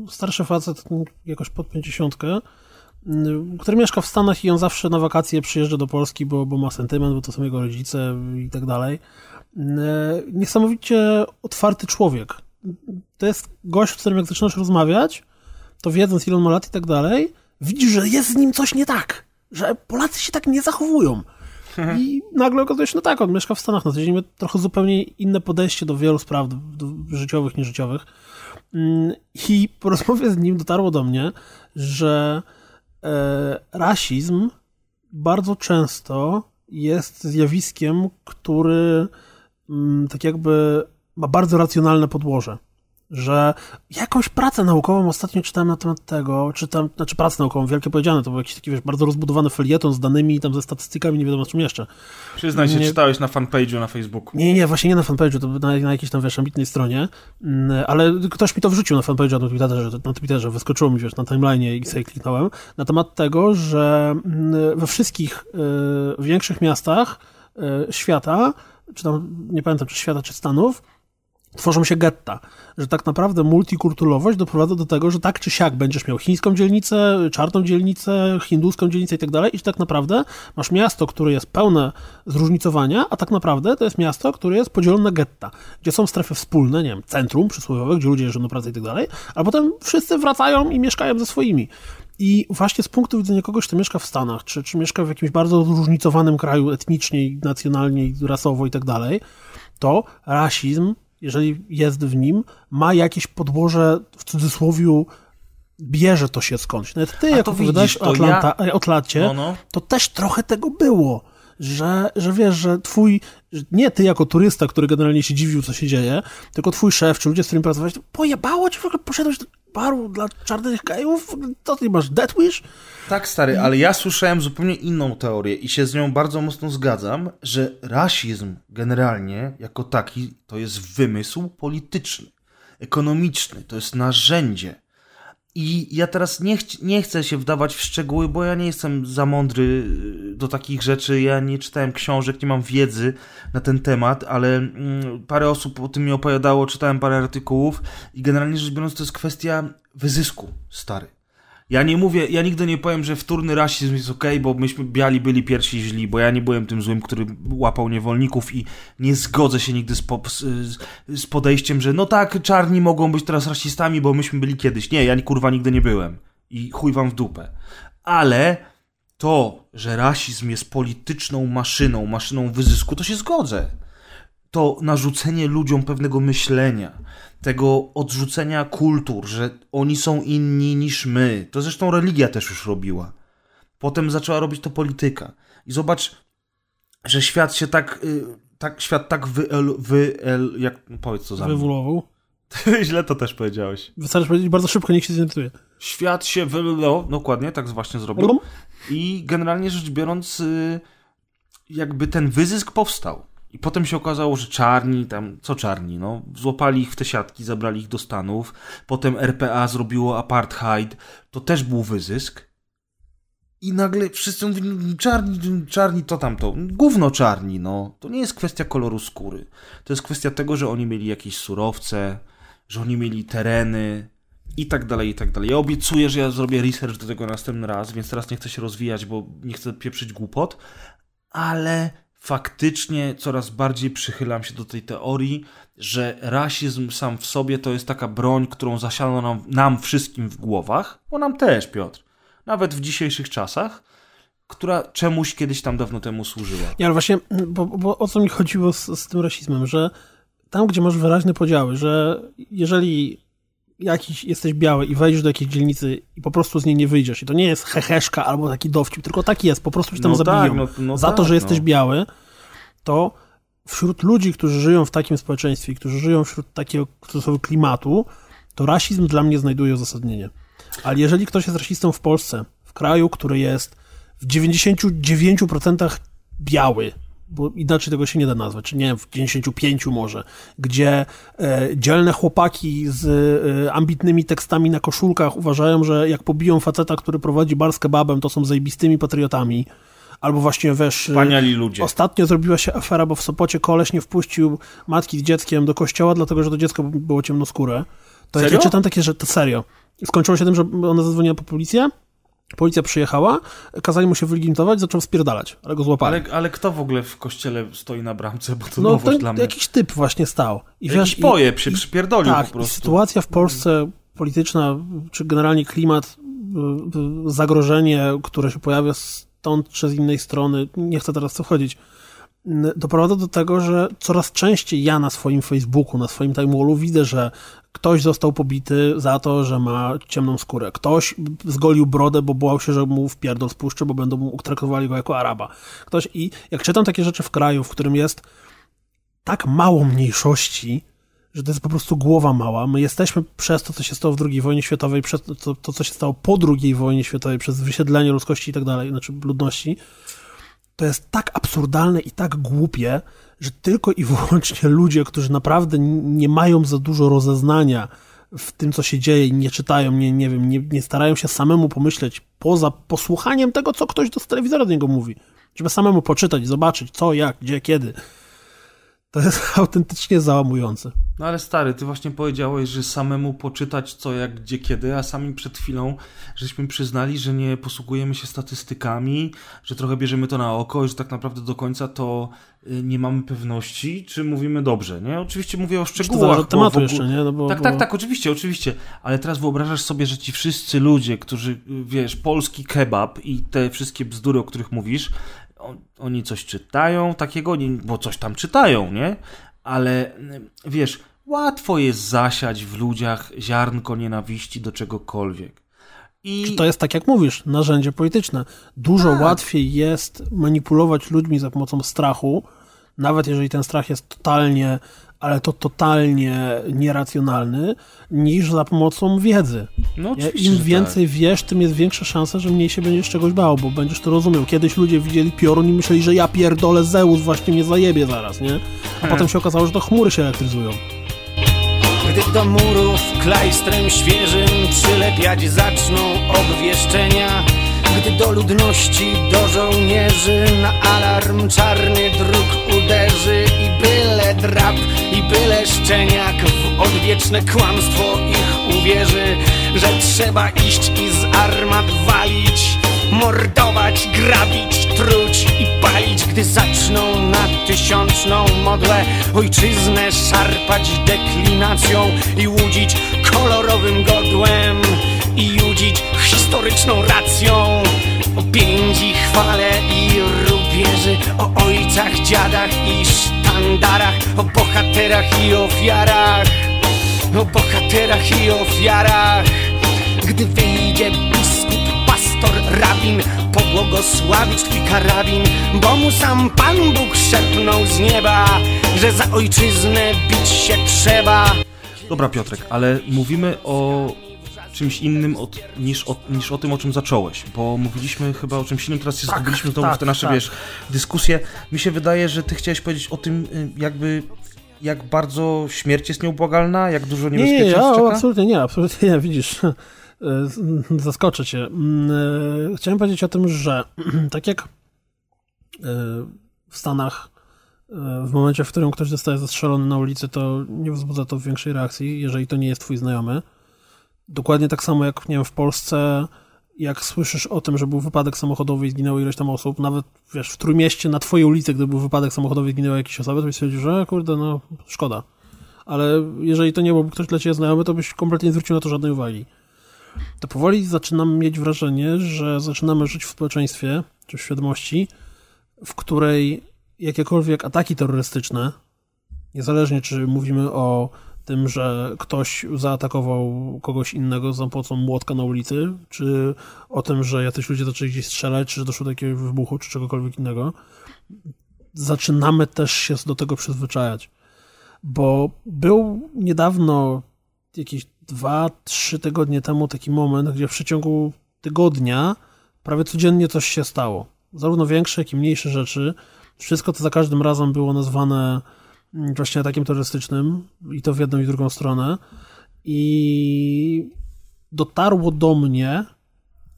starszy facet, jakoś pod pięćdziesiątkę, który mieszka w Stanach i on zawsze na wakacje przyjeżdża do Polski, bo, bo ma sentyment, bo to są jego rodzice i tak dalej. Niesamowicie otwarty człowiek. To jest gość, z którym jak zaczynasz rozmawiać, to wiedząc ile on ma lat i tak dalej, widzisz, że jest z nim coś nie tak, że Polacy się tak nie zachowują. I nagle okazuje się, no tak, on mieszka w Stanach, no to ma trochę zupełnie inne podejście do wielu spraw do życiowych, nieżyciowych. Mm, I po rozmowie z nim dotarło do mnie, że e, rasizm bardzo często jest zjawiskiem, który mm, tak jakby ma bardzo racjonalne podłoże że jakąś pracę naukową ostatnio czytałem na temat tego, czytam, znaczy pracę naukową, wielkie powiedziane, to był jakiś taki, wiesz, bardzo rozbudowany felieton z danymi, tam ze statystykami, nie wiadomo czym jeszcze. Przyznaj się, nie, czytałeś na fanpage'u na Facebooku. Nie, nie, właśnie nie na fanpage'u, to na, na jakiejś tam, wiesz, ambitnej stronie, mm, ale ktoś mi to wrzucił na fanpage'u na Twitterze, na Twitterze, wyskoczyło mi, wiesz, na timeline'ie i sobie kliknąłem, na temat tego, że mm, we wszystkich y, większych miastach y, świata, czy tam, nie pamiętam, czy świata, czy Stanów, tworzą się getta, że tak naprawdę multikulturowość doprowadza do tego, że tak czy siak będziesz miał chińską dzielnicę, czarną dzielnicę, hinduską dzielnicę i tak dalej i że tak naprawdę masz miasto, które jest pełne zróżnicowania, a tak naprawdę to jest miasto, które jest podzielone na getta, gdzie są strefy wspólne, nie wiem, centrum przysłowiowe, gdzie ludzie jeżdżą do pracy i tak dalej, a potem wszyscy wracają i mieszkają ze swoimi. I właśnie z punktu widzenia kogoś, kto mieszka w Stanach, czy, czy mieszka w jakimś bardzo zróżnicowanym kraju etnicznie, nacjonalnie, rasowo i tak dalej, to rasizm jeżeli jest w nim, ma jakieś podłoże w cudzysłowie bierze to się skądś. Nawet ty, jak opowiadałeś o, Atlanta, ja... no, no. to też trochę tego było. Że, że wiesz, że twój, nie ty jako turysta, który generalnie się dziwił, co się dzieje, tylko twój szef, czy ludzie, z którymi pracowałeś, pojebało ci w ogóle, poszedłeś do baru dla czarnych gejów? To ty masz Death Wish? Tak, stary, ale ja słyszałem zupełnie inną teorię i się z nią bardzo mocno zgadzam, że rasizm generalnie jako taki to jest wymysł polityczny, ekonomiczny, to jest narzędzie. I ja teraz nie, ch nie chcę się wdawać w szczegóły, bo ja nie jestem za mądry y, do takich rzeczy. Ja nie czytałem książek, nie mam wiedzy na ten temat, ale mm, parę osób o tym mi opowiadało, czytałem parę artykułów i generalnie rzecz biorąc to jest kwestia wyzysku, stary. Ja nie mówię, ja nigdy nie powiem, że wtórny rasizm jest ok, bo myśmy biali byli pierwsi źli, bo ja nie byłem tym złym, który łapał niewolników i nie zgodzę się nigdy z, po, z, z, podejściem, że no tak, czarni mogą być teraz rasistami, bo myśmy byli kiedyś. Nie, ja kurwa nigdy nie byłem. I chuj wam w dupę. Ale to, że rasizm jest polityczną maszyną, maszyną wyzysku, to się zgodzę to narzucenie ludziom pewnego myślenia, tego odrzucenia kultur, że oni są inni niż my. To zresztą religia też już robiła. Potem zaczęła robić to polityka. I zobacz, że świat się tak, y, tak świat tak wyel, wyel jak, powiedz co za Wywulował. Źle to też powiedziałeś. Wystarczy powiedzieć bardzo szybko, niech się zidentyfuje. Świat się wylulował, dokładnie, tak właśnie zrobił. I generalnie rzecz biorąc, y, jakby ten wyzysk powstał. I potem się okazało, że czarni, tam, co czarni, no, złapali ich w te siatki, zabrali ich do Stanów. Potem RPA zrobiło apartheid, to też był wyzysk. I nagle wszyscy mówili, no, czarni, czarni to tamto. Gówno czarni, no. To nie jest kwestia koloru skóry. To jest kwestia tego, że oni mieli jakieś surowce, że oni mieli tereny i tak dalej, i tak dalej. Ja obiecuję, że ja zrobię research do tego następny raz, więc teraz nie chcę się rozwijać, bo nie chcę pieprzyć głupot, ale faktycznie coraz bardziej przychylam się do tej teorii, że rasizm sam w sobie to jest taka broń, którą zasiano nam, nam wszystkim w głowach, bo nam też, Piotr, nawet w dzisiejszych czasach, która czemuś kiedyś tam dawno temu służyła. Ja, ale właśnie, bo, bo o co mi chodziło z, z tym rasizmem, że tam, gdzie masz wyraźne podziały, że jeżeli jakiś jesteś biały i wejdziesz do jakiejś dzielnicy i po prostu z niej nie wyjdziesz i to nie jest heheszka albo taki dowcip, tylko taki jest, po prostu się tam no zabiją. Tak, no, no Za tak, to, że jesteś no. biały, to wśród ludzi, którzy żyją w takim społeczeństwie, którzy żyją wśród takiego klimatu, to rasizm dla mnie znajduje uzasadnienie. Ale jeżeli ktoś jest rasistą w Polsce, w kraju, który jest w 99% biały, bo inaczej tego się nie da nazwać, czy nie w 95 może, gdzie e, dzielne chłopaki z e, ambitnymi tekstami na koszulkach uważają, że jak pobiją faceta, który prowadzi bar z kebabem, to są zajebistymi patriotami, albo właśnie wiesz... Wspaniali ludzie. Ostatnio zrobiła się afera, bo w Sopocie koleś nie wpuścił matki z dzieckiem do kościoła, dlatego, że to dziecko było ciemnoskóre. To serio? jak ja czytam takie, że to serio. Skończyło się tym, że ona zadzwoniła po policję, Policja przyjechała, kazali mu się wylimitować, zaczął spierdalać, ale go złapali. Ale, ale kto w ogóle w kościele stoi na bramce, bo to no, nowość dla mnie. jakiś typ właśnie stał. I jakiś wiesz, pojeb się i, przypierdolił tak, po prostu. sytuacja w Polsce polityczna, czy generalnie klimat, y, y, zagrożenie, które się pojawia stąd czy z innej strony, nie chcę teraz to wchodzić, doprowadza do tego, że coraz częściej ja na swoim Facebooku, na swoim timewallu widzę, że ktoś został pobity za to, że ma ciemną skórę. Ktoś zgolił brodę, bo bał się, że mu w pierdol spuszczy, bo będą mu traktowali go jako Araba. Ktoś i jak czytam takie rzeczy w kraju, w którym jest tak mało mniejszości, że to jest po prostu głowa mała. My jesteśmy przez to, co się stało w II wojnie światowej, przez to, to co się stało po II wojnie światowej, przez wysiedlenie ludzkości i tak dalej, znaczy ludności, to jest tak absurdalne i tak głupie, że tylko i wyłącznie ludzie, którzy naprawdę nie mają za dużo rozeznania w tym, co się dzieje, nie czytają, nie, nie wiem, nie, nie starają się samemu pomyśleć poza posłuchaniem tego, co ktoś do telewizora do niego mówi. Żeby samemu poczytać, zobaczyć co, jak, gdzie, kiedy. To jest autentycznie załamujące. No ale stary, ty właśnie powiedziałeś, że samemu poczytać co, jak, gdzie, kiedy, a sami przed chwilą żeśmy przyznali, że nie posługujemy się statystykami, że trochę bierzemy to na oko i że tak naprawdę do końca to y, nie mamy pewności, czy mówimy dobrze, nie? Oczywiście mówię o szczegółach. To tematu ogóle... jeszcze, nie? No bo, tak, bo... tak, tak, oczywiście, oczywiście, ale teraz wyobrażasz sobie, że ci wszyscy ludzie, którzy, y, wiesz, polski kebab i te wszystkie bzdury, o których mówisz, oni coś czytają takiego, bo coś tam czytają, nie? Ale wiesz, łatwo jest zasiać w ludziach ziarnko nienawiści do czegokolwiek. I... Czy to jest tak, jak mówisz, narzędzie polityczne? Dużo tak. łatwiej jest manipulować ludźmi za pomocą strachu, nawet jeżeli ten strach jest totalnie ale to totalnie nieracjonalny, niż za pomocą wiedzy. No, Im więcej tak. wiesz, tym jest większa szansa, że mniej się będziesz czegoś bał, bo będziesz to rozumiał. Kiedyś ludzie widzieli piorun i myśleli, że ja pierdolę Zeus właśnie mnie zajebie zaraz, nie? A hmm. potem się okazało, że to chmury się elektryzują. Gdy do murów klajstrem świeżym przylepiać zaczną obwieszczenia gdy do ludności, do żołnierzy Na alarm czarny dróg uderzy I byle drap, i byle szczeniak W odwieczne kłamstwo ich uwierzy Że trzeba iść i z armat walić Mordować, grabić, truć i palić Gdy zaczną na tysiączną modłę Ojczyznę szarpać deklinacją I łudzić kolorowym godłem I judzić historyczną racją. O piędzi, chwale i rubieży O ojcach, dziadach i sztandarach O bohaterach i ofiarach O bohaterach i ofiarach. Gdy wyjdzie biskup, pastor, rabin Pobłogosławić twój karabin Bo mu sam Pan Bóg szepnął z nieba Że za ojczyznę bić się trzeba. Dobra Piotrek, ale mówimy o czymś innym od, niż, o, niż o tym, o czym zacząłeś, bo mówiliśmy chyba o czymś innym, teraz się Tak, zgubiliśmy znowu tak, w te nasze, tak. wiesz, dyskusje. Mi się wydaje, że ty chciałeś powiedzieć o tym, y, jakby, jak bardzo śmierć jest nieubłagalna, jak dużo Nie, nie, niebezpieczeństw ja, czeka. absolutnie nie, absolutnie nie, widzisz. e, Zaskoczę cię. Mm, e, Chciałem powiedzieć o tym, że tak jak e, w Stanach w momencie, w którym ktoś zostaje zastrzelony na ulicy, to nie wzbudza to większej reakcji, jeżeli to nie jest twój znajomy. Dokładnie tak samo jak, nie wiem, w Polsce, jak słyszysz o tym, że był wypadek samochodowy i zginęło ileś tam osób, nawet, wiesz, w Trójmieście na twojej ulicy, gdy był wypadek samochodowy i zginęły jakieś osoby, to byś stwierdził, że kurde, no, szkoda. Ale jeżeli to nie byłby ktoś dla ciebie znajomy, to byś kompletnie nie zwrócił na to żadnej uwagi. To powoli zaczynam mieć wrażenie, że zaczynamy żyć w społeczeństwie, czy w świadomości, w której jakiekolwiek ataki terrorystyczne, niezależnie czy mówimy o tym, że ktoś zaatakował kogoś innego za pomocą młotka na ulicy, czy o tym, że jacyś ludzie zaczęli gdzieś strzelać, czy że doszło do jakiegoś wybuchu, czy czegokolwiek innego, zaczynamy też się do tego przyzwyczajać. Bo był niedawno, jakieś dwa, trzy tygodnie temu, taki moment, gdzie w przeciągu tygodnia prawie codziennie coś się stało. Zarówno większe, jak i mniejsze rzeczy. Wszystko to za każdym razem było nazwane właśnie atakiem terrorystycznym i to w jedną i w drugą stronę. I dotarło do mnie,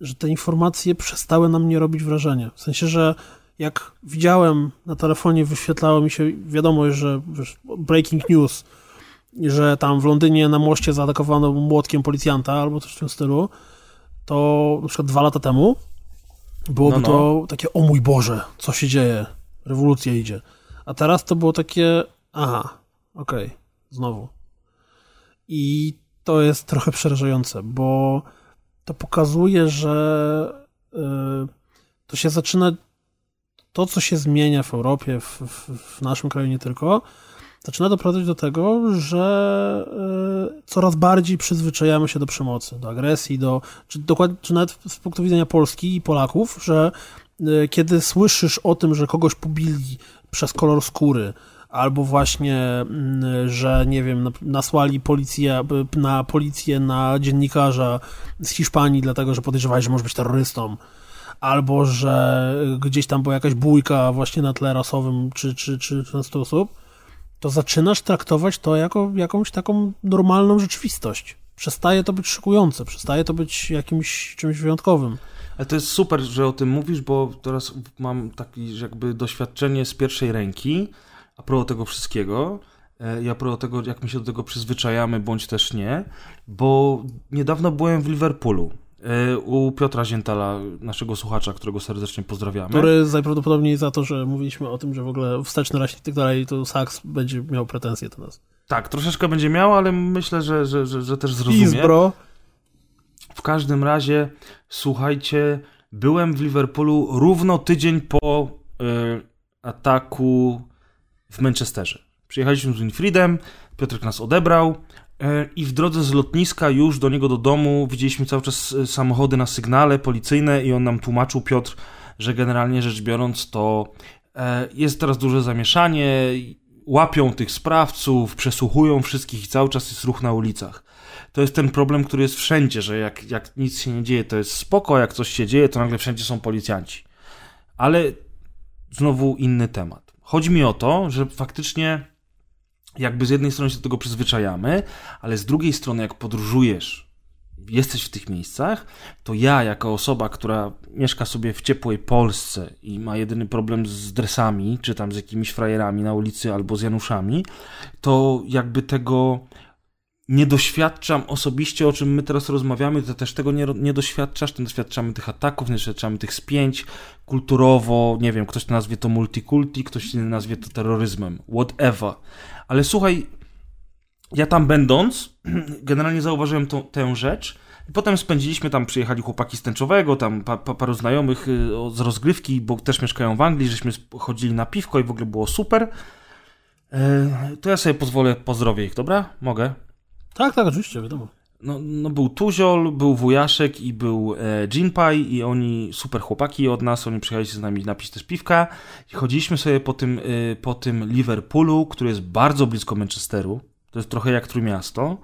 że te informacje przestały na mnie robić wrażenie. W sensie, że jak widziałem na telefonie, wyświetlało mi się wiadomość, że wiesz, breaking news, że tam w Londynie na moście zaatakowano młotkiem policjanta albo coś w tym stylu, to na przykład dwa lata temu byłoby No, no. to takie, o mój Boże, co się dzieje? Rewolucja idzie. A teraz to było takie, aha, okej, znowu. I to jest trochę przerażające, bo to pokazuje, że y, to się zaczyna, to co się zmienia w Europie, w, w, naszym kraju nie tylko, zaczyna doprowadzać do tego, że y, coraz bardziej przyzwyczajamy się do przemocy, do agresji, do, czy, dokładnie, czy nawet z punktu widzenia Polski i Polaków, że y, kiedy słyszysz o tym, że kogoś pobili przez kolor skóry, albo właśnie, mm, że nie wiem, na- nasłali policję, na policję na dziennikarza z Hiszpanii, dlatego że podejrzewali, że może być terrorystą, albo że gdzieś tam była jakaś bójka właśnie na tle rasowym, czy, czy, czy w ten sposób, to zaczynasz traktować to jako jakąś taką normalną rzeczywistość. Przestaje to być szykujące, przestaje to być jakimś czymś wyjątkowym. Ale to jest super, że o tym mówisz, bo teraz mam takie jakby doświadczenie z pierwszej ręki a propos tego wszystkiego e, i a propos tego, jak my się do tego przyzwyczajamy, bądź też nie, bo niedawno byłem w Liverpoolu e, u Piotra Ziętala, naszego słuchacza, którego serdecznie pozdrawiamy. Który najprawdopodobniej za to, że mówiliśmy o tym, że w ogóle wsteczny raśnik i tak dalej, to Saks będzie miał pretensje do nas. Tak, troszeczkę będzie miał, ale myślę, że, że, że, że też zrozumie. Izbro. W każdym razie, słuchajcie, byłem w Liverpoolu równo tydzień po y, ataku w Manchesterze. Przyjechaliśmy z Winfriedem, Piotrek nas odebrał y, i w drodze z lotniska już do niego do domu widzieliśmy cały czas y, samochody na sygnale policyjne i on nam tłumaczył, Piotr, że generalnie rzecz biorąc to e, jest teraz duże zamieszanie, łapią tych sprawców, przesłuchują wszystkich i cały czas jest ruch na ulicach to jest ten problem, który jest wszędzie, że jak, jak nic się nie dzieje, to jest spoko, jak coś się dzieje, to nagle wszędzie są policjanci. Ale znowu inny temat. Chodzi mi o to, że faktycznie jakby z jednej strony się do tego przyzwyczajamy, ale z drugiej strony jak podróżujesz, jesteś w tych miejscach, to ja jako osoba, która mieszka sobie w ciepłej Polsce i ma jedyny problem z dresami, czy tam z jakimiś frajerami na ulicy albo z Januszami, to jakby tego nie doświadczam osobiście, o czym my teraz rozmawiamy, to też tego nie, nie doświadczasz, nie doświadczamy tych ataków, nie doświadczamy tych spięć kulturowo, nie wiem, ktoś to nazwie to multikulti, ktoś inny nazwie to terroryzmem, whatever. Ale słuchaj, ja tam będąc, generalnie zauważyłem tę rzecz potem spędziliśmy tam, przyjechali chłopaki z Tęczowego, tam pa, pa, paru znajomych y, z rozgrywki, bo też mieszkają w Anglii, żeśmy chodzili na piwko i w ogóle było super. E, to ja sobie pozwolę, pozdrowię ich, dobra? Mogę? Tak, tak, oczywiście, wiadomo. No, no był Tuziol, był Wujaszek i był e, Jinpai i oni, super chłopaki od nas, oni przyjechali z nami napić też piwka i chodziliśmy sobie po tym, e, po tym Liverpoolu, który jest bardzo blisko Manchesteru, to jest trochę jak Trójmiasto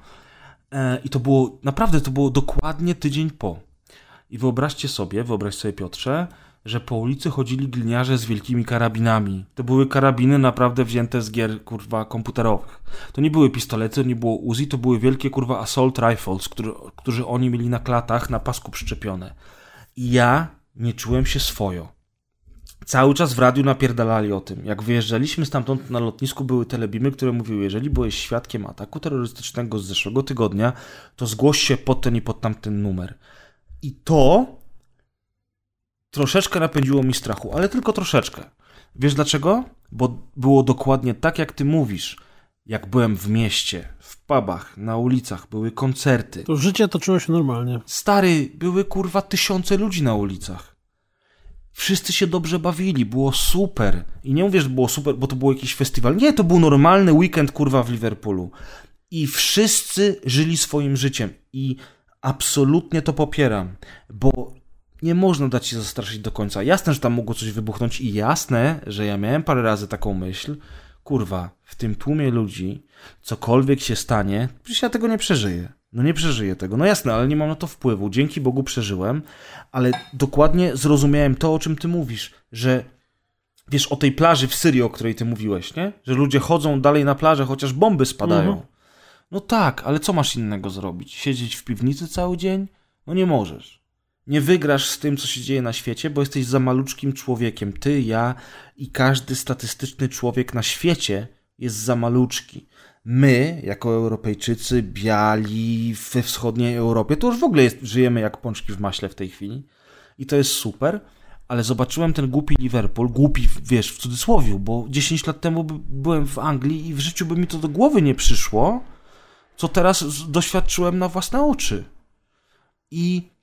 e, i to było, naprawdę to było dokładnie tydzień po. I wyobraźcie sobie, wyobraź sobie Piotrze, że po ulicy chodzili gliniarze z wielkimi karabinami. To były karabiny naprawdę wzięte z gier, kurwa, komputerowych. To nie były pistolety, to nie było Uzi, to były wielkie, kurwa, assault rifles, które, którzy oni mieli na klatach, na pasku przyczepione. I ja nie czułem się swojo. Cały czas w radiu napierdalali o tym. Jak wyjeżdżaliśmy stamtąd na lotnisku, były telebimy, które mówiły: Jeżeli byłeś świadkiem ataku terrorystycznego z zeszłego tygodnia, to zgłoś się pod ten i pod tamten numer. I to troszeczkę napędziło mi strachu, ale tylko troszeczkę. Wiesz dlaczego? Bo było dokładnie tak, jak ty mówisz. Jak byłem w mieście, w pubach, na ulicach, były koncerty. To życie toczyło się normalnie. Stary, były kurwa tysiące ludzi na ulicach. Wszyscy się dobrze bawili, było super. I nie mówię, że było super, bo to był jakiś festiwal. Nie, to był normalny weekend kurwa w Liverpoolu. I wszyscy żyli swoim życiem. I absolutnie to popieram, bo nie można dać się zastraszyć do końca. Jasne, że tam mogło coś wybuchnąć i jasne, że ja miałem parę razy taką myśl, kurwa, w tym tłumie ludzi, cokolwiek się stanie, przecież ja tego nie przeżyję. No nie przeżyję tego. No jasne, ale nie mam na to wpływu. Dzięki Bogu przeżyłem, ale dokładnie zrozumiałem to, o czym ty mówisz, że wiesz, o tej plaży w Syrii, o której ty mówiłeś, nie? Że ludzie chodzą dalej na plażę, chociaż bomby spadają. Mhm. No tak, ale co masz innego zrobić? Siedzieć w piwnicy cały dzień? No nie możesz. Nie wygrasz z tym, co się dzieje na świecie, bo jesteś za maluczkim człowiekiem. Ty, ja i każdy statystyczny człowiek na świecie jest za maluczki. My, jako Europejczycy, biali we wschodniej Europie, to już w ogóle jest, żyjemy jak pączki w maśle w tej chwili. I to jest super, ale zobaczyłem ten głupi Liverpool, głupi, wiesz, w cudzysłowie, bo 10 lat temu byłem w Anglii i w życiu by mi to do głowy nie przyszło, co teraz doświadczyłem na własne oczy. I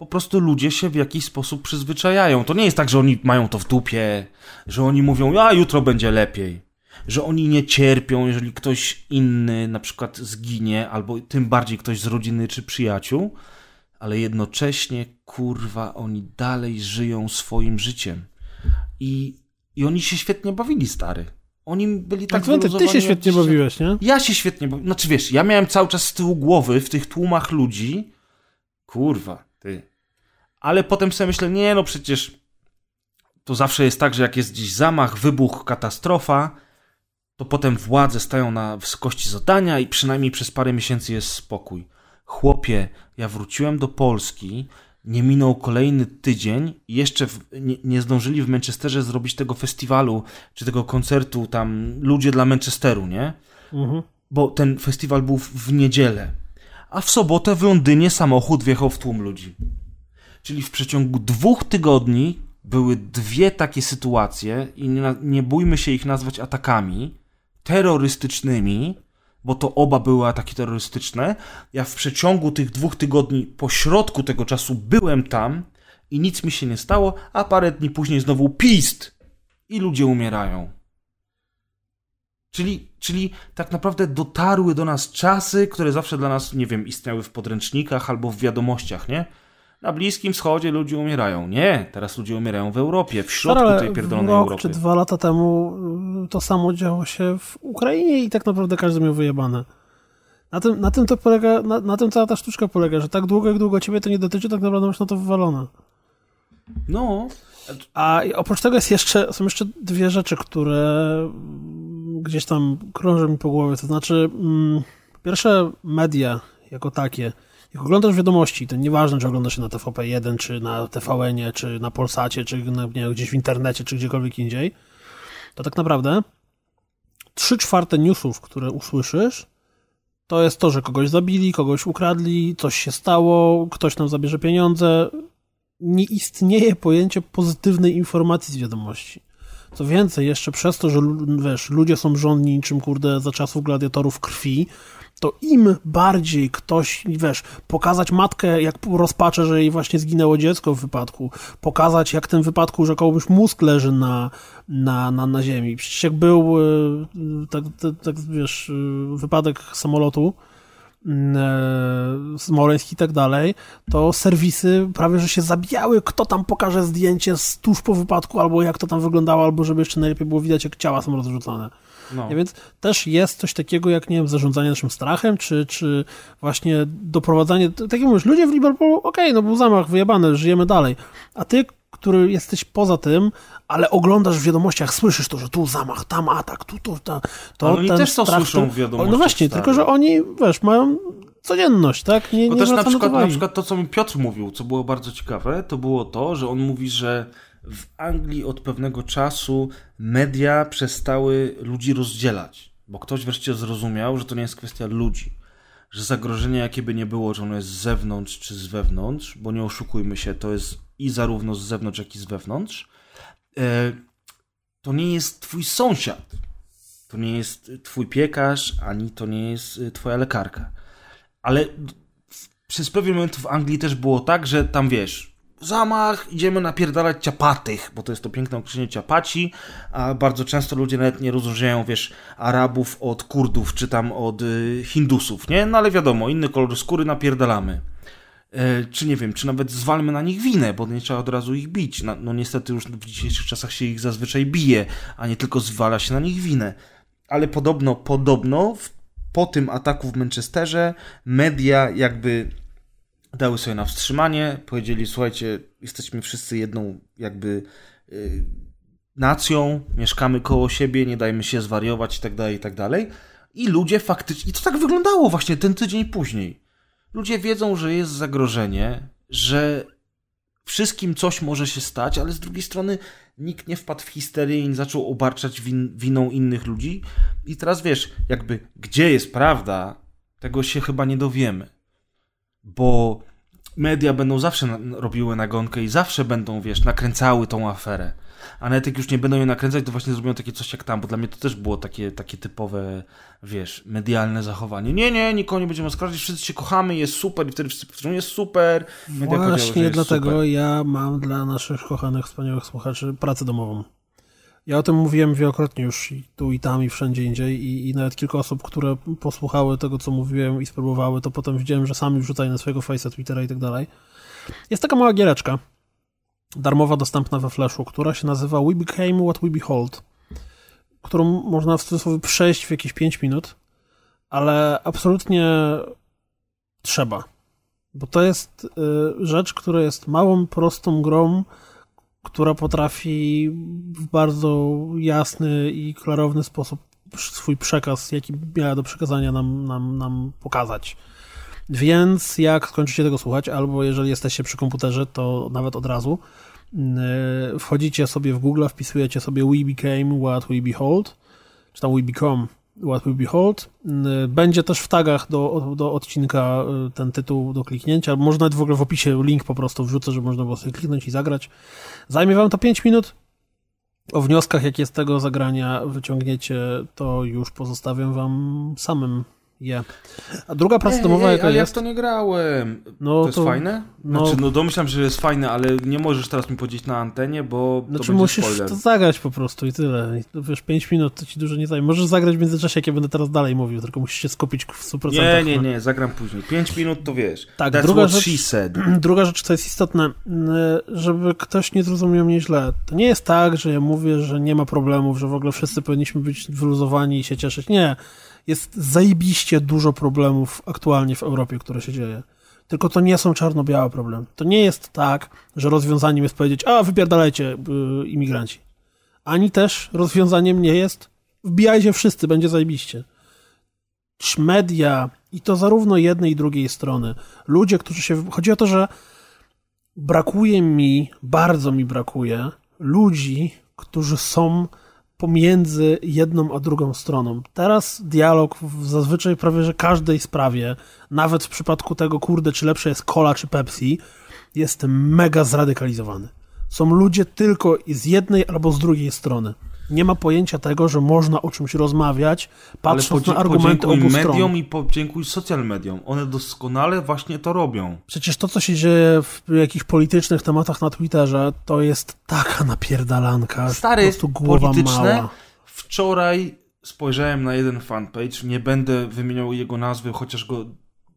po prostu ludzie się w jakiś sposób przyzwyczajają. To nie jest tak, że oni mają to w dupie, że oni mówią, a jutro będzie lepiej. Że oni nie cierpią, jeżeli ktoś inny na przykład zginie, albo tym bardziej ktoś z rodziny czy przyjaciół, ale jednocześnie, kurwa, oni dalej żyją swoim życiem. I, i oni się świetnie bawili, stary. Oni byli tak Tak, ty się świetnie bawiłeś, nie? Ja się świetnie bawiłem. Znaczy wiesz, ja miałem cały czas z tyłu głowy w tych tłumach ludzi. Kurwa. Ale potem sobie myślę, nie no przecież to zawsze jest tak, że jak jest gdzieś zamach, wybuch, katastrofa, to potem władze stają na wysokości zadania i przynajmniej przez parę miesięcy jest spokój. Chłopie, ja wróciłem do Polski, nie minął kolejny tydzień i jeszcze w, nie, nie, zdążyli w Manchesterze zrobić tego festiwalu, czy tego koncertu tam Ludzie dla Manchesteru, nie? Mhm. Bo ten festiwal był w, w niedzielę. A w sobotę w Londynie samochód wjechał w tłum ludzi. Czyli w przeciągu dwóch tygodni były dwie takie sytuacje i nie, nie bójmy się ich nazwać atakami terrorystycznymi, bo to oba były ataki terrorystyczne. Ja w przeciągu tych dwóch tygodni, po środku tego czasu, byłem tam i nic mi się nie stało, a parę dni później znowu pist i ludzie umierają. Czyli, czyli tak naprawdę dotarły do nas czasy, które zawsze dla nas, nie wiem, istniały w podręcznikach albo w wiadomościach, nie? Na Bliskim Wschodzie ludzie umierają. Nie, teraz ludzie umierają w Europie, w środku Ale tej pierdolonej rok Europy. czy dwa lata temu y, to samo działo się w Ukrainie i tak naprawdę każdy miał wyjebane. Na tym, na tym to polega, na, na tym cała ta sztuczka polega, że tak długo jak długo ciebie to nie dotyczy, tak naprawdę masz na to wywalone. No. A oprócz tego jest jeszcze, są jeszcze dwie rzeczy, które gdzieś tam krążą mi po głowie. To znaczy, mm, pierwsze media jako takie, jak oglądasz wiadomości, to nieważne, czy oglądasz je na TVP1, czy na tvn czy na Polsacie, czy na, nie, gdzieś w internecie, czy gdziekolwiek indziej, to tak naprawdę trzy czwarte newsów, które usłyszysz, to jest to, że kogoś zabili, kogoś ukradli, coś się stało, ktoś nam zabierze pieniądze. Nie istnieje pojęcie pozytywnej informacji z wiadomości. Co więcej, jeszcze przez to, że wiesz, ludzie są rządni niczym kurde za czasów gladiatorów krwi, to im bardziej ktoś, wiesz, pokazać matkę, jak rozpacze, że jej właśnie zginęło dziecko w wypadku, pokazać, jak w tym wypadku rzekomoś mózg leży na, na, na, na ziemi. Przecież jak był e, tak, tak, tak wiesz, e, wypadek samolotu, Smoleńsk i tak dalej, to serwisy prawie, że się zabijały, kto tam pokaże zdjęcie tuż po wypadku, albo jak to tam wyglądało, albo żeby jeszcze najlepiej było widać, jak ciała są rozrzucane. No. Więc też jest coś takiego jak, nie wiem, zarządzanie naszym strachem, czy, czy właśnie doprowadzanie, tak jak mówisz, ludzie w Liverpoolu, okej, okay, no był zamach, wyjebane, żyjemy dalej, a ty, który jesteś poza tym, ale oglądasz w wiadomościach, słyszysz to, że tu zamach, tam atak, tu, tu, ta, to ale oni też to słyszą w wiadomościach. No właśnie, stary. tylko że oni, wiesz, mają codzienność, tak? Nie, nie też na przykład, na przykład to, co mi Piotr mówił, co było bardzo ciekawe, to było to, że on mówi, że w Anglii od pewnego czasu media przestały ludzi rozdzielać, bo ktoś wreszcie zrozumiał, że to nie jest kwestia ludzi, że zagrożenie jakie by nie było, że ono jest z zewnątrz czy z wewnątrz, bo nie oszukujmy się, to jest i zarówno z zewnątrz, jak i z wewnątrz, e, to nie jest twój sąsiad, to nie jest twój piekarz, ani to nie jest e, twoja lekarka. Ale przez pewien moment w Anglii też było tak, że tam wiesz, zamach, idziemy napierdalać ciapatych, bo to jest to piękne określenie ciapaci, a bardzo często ludzie nawet nie rozróżniają, wiesz, Arabów od Kurdów, czy tam od y, Hindusów, nie? No ale wiadomo, inny kolor skóry napierdalamy. E, czy nie wiem, czy nawet zwalmy na nich winę, bo nie trzeba od razu ich bić. No, no niestety już w dzisiejszych czasach się ich zazwyczaj bije, a nie tylko zwala się na nich winę. Ale podobno, podobno w, po tym ataku w Manchesterze media jakby dały sobie na wstrzymanie, powiedzieli, słuchajcie, jesteśmy wszyscy jedną jakby yy, nacją, mieszkamy koło siebie, nie dajmy się zwariować i tak dalej, i tak. I ludzie faktycznie, i to tak wyglądało właśnie ten tydzień później. Ludzie wiedzą, że jest zagrożenie, że wszystkim coś może się stać, ale z drugiej strony nikt nie wpadł w histerię i nie zaczął obarczać win, winą innych ludzi. I teraz wiesz, jakby gdzie jest prawda, tego się chyba nie dowiemy bo media będą zawsze robiły nagonkę i zawsze będą, wiesz, nakręcały tą aferę. A nawet jak już nie będą je nakręcać, to właśnie zrobią takie coś jak tam, bo dla mnie to też było takie, takie typowe, wiesz, medialne zachowanie. Nie, nie, nikogo nie będziemy oskarżać, wszyscy się kochamy, jest super i wtedy wszyscy powtórzą, jest super. Media Właśnie dlatego super. ja mam dla naszych kochanych, wspaniałych słuchaczy pracę domową. Ja o tym mówiłem wielokrotnie już i tu i tam i wszędzie indziej i, i nawet kilka osób, które posłuchały tego, co mówiłem i spróbowały, to potem widziałem, że sami wrzucają na swojego Face'a, Twittera i tak dalej. Jest taka mała giereczka, darmowa, dostępna we Flashu, która się nazywa We Became What We Behold, którą można w cudzysłowie przejść w jakieś 5 minut, ale absolutnie trzeba. Bo to jest y, rzecz, która jest małą, prostą grą, która potrafi w bardzo jasny i klarowny sposób swój przekaz, jaki miała do przekazania nam, nam, nam pokazać. Więc jak skończycie tego słuchać, albo jeżeli jesteście przy komputerze, to nawet od razu yy, wchodzicie sobie w Google, wpisujecie sobie We Became What We Behold, czy tam We Become What We Behold. Będzie też w tagach do, do odcinka y, ten tytuł do kliknięcia. Może nawet w ogóle w opisie link po prostu wrzucę, żeby można było sobie kliknąć i zagrać. Zajmie wam to 5 minut. O wnioskach, jakie z tego zagrania wyciągniecie, to już pozostawiam wam samym je. A druga praca ej, domowa, ej, jaka ale jest... ja to nie grałem. No, to jest to, fajne? No, znaczy, no domyślam, że jest fajne, ale nie możesz teraz mi powiedzieć na antenie, bo znaczy, to musisz spoiler. to zagrać po prostu i tyle. I wiesz, 5 minut to ci dużo nie zajmie. Możesz zagrać w międzyczasie, jak ja będę teraz dalej mówił, tylko musisz się skupić w 100%. Nie, nie, nie, zagram później. 5 minut to wiesz. Tak, That's druga rzecz, druga rzecz, co jest istotne, żeby ktoś nie zrozumiał mnie źle. To nie jest tak, że ja mówię, że nie ma problemów, że w ogóle wszyscy powinniśmy być wyluzowani i się cieszyć. Nie jest zajebiście dużo problemów aktualnie w Europie, które się dzieje. Tylko to nie są czarno-białe problemy. To nie jest tak, że rozwiązaniem jest powiedzieć, a wypierdalajcie yy, imigranci. Ani też rozwiązaniem nie jest, wbijajcie wszyscy, będzie zajebiście. Media i to zarówno jednej i drugiej strony. Ludzie, którzy się... Chodzi o to, że brakuje mi, bardzo mi brakuje ludzi, którzy są pomiędzy jedną a drugą stroną. Teraz dialog w zazwyczaj prawie że każdej sprawie, nawet w przypadku tego, kurde, czy lepsze jest cola czy Pepsi, jest mega zradykalizowany. Są ludzie tylko z jednej albo z drugiej strony. Nie ma pojęcia tego, że można o czymś rozmawiać, patrząc na argumenty obu stron. mediom i podziękuj social mediom. One doskonale właśnie to robią. Przecież to, co się dzieje w jakichś politycznych tematach na Twitterze, to jest taka napierdalanka. Stary, po prostu głowa polityczne. mała. Wczoraj spojrzałem na jeden fanpage, nie będę wymieniał jego nazwy, chociaż go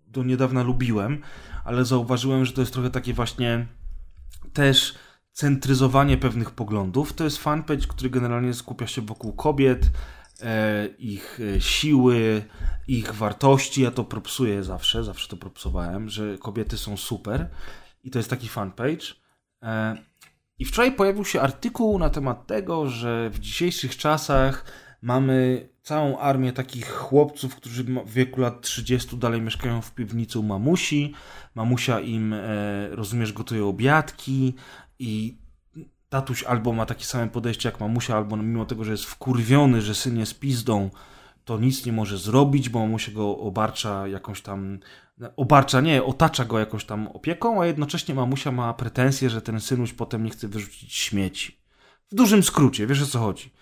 do niedawna lubiłem, ale zauważyłem, że to jest trochę takie właśnie też centryzowanie pewnych poglądów. To jest fanpage, który generalnie skupia się wokół kobiet, e, ich e, siły, ich wartości. Ja to propsuję zawsze, zawsze to propsowałem, że kobiety są super. I to jest taki fanpage. E, I wczoraj pojawił się artykuł na temat tego, że w dzisiejszych czasach mamy całą armię takich chłopców, którzy w wieku lat 30 dalej mieszkają w piwnicy u mamusi. Mamusia im, rozumiesz, gotuje obiadki i tatuś albo ma takie same podejście jak mamusia, albo mimo tego, że jest wkurwiony, że syn jest pizdą, to nic nie może zrobić, bo mamusia go obarcza jakąś tam, obarcza, nie, otacza go jakąś tam opieką, a jednocześnie mamusia ma pretensje, że ten synuś potem nie chce wyrzucić śmieci. W dużym skrócie, wiesz o co chodzi.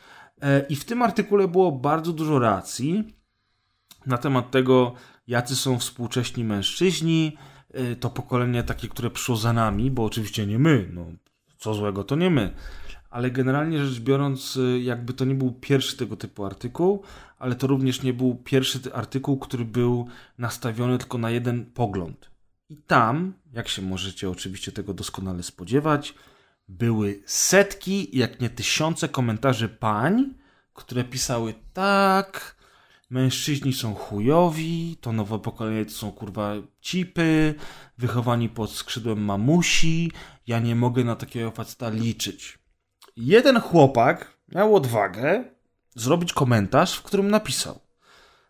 E, I w tym artykule było bardzo dużo racji na temat tego, jacy są współcześni mężczyźni, e, to pokolenie takie, które przyszło za nami, bo oczywiście nie my, no co złego to nie my, ale generalnie rzecz biorąc, e, jakby to nie był pierwszy tego typu artykuł, ale to również nie był pierwszy artykuł, który był nastawiony tylko na jeden pogląd. I tam, jak się możecie oczywiście tego doskonale spodziewać, były setki, jak nie tysiące komentarzy pań, które pisały tak, mężczyźni są chujowi, to nowe pokolenie to są kurwa cipy, wychowani pod skrzydłem mamusi, ja nie mogę na takiego faceta liczyć. Jeden chłopak miał odwagę zrobić komentarz, w którym napisał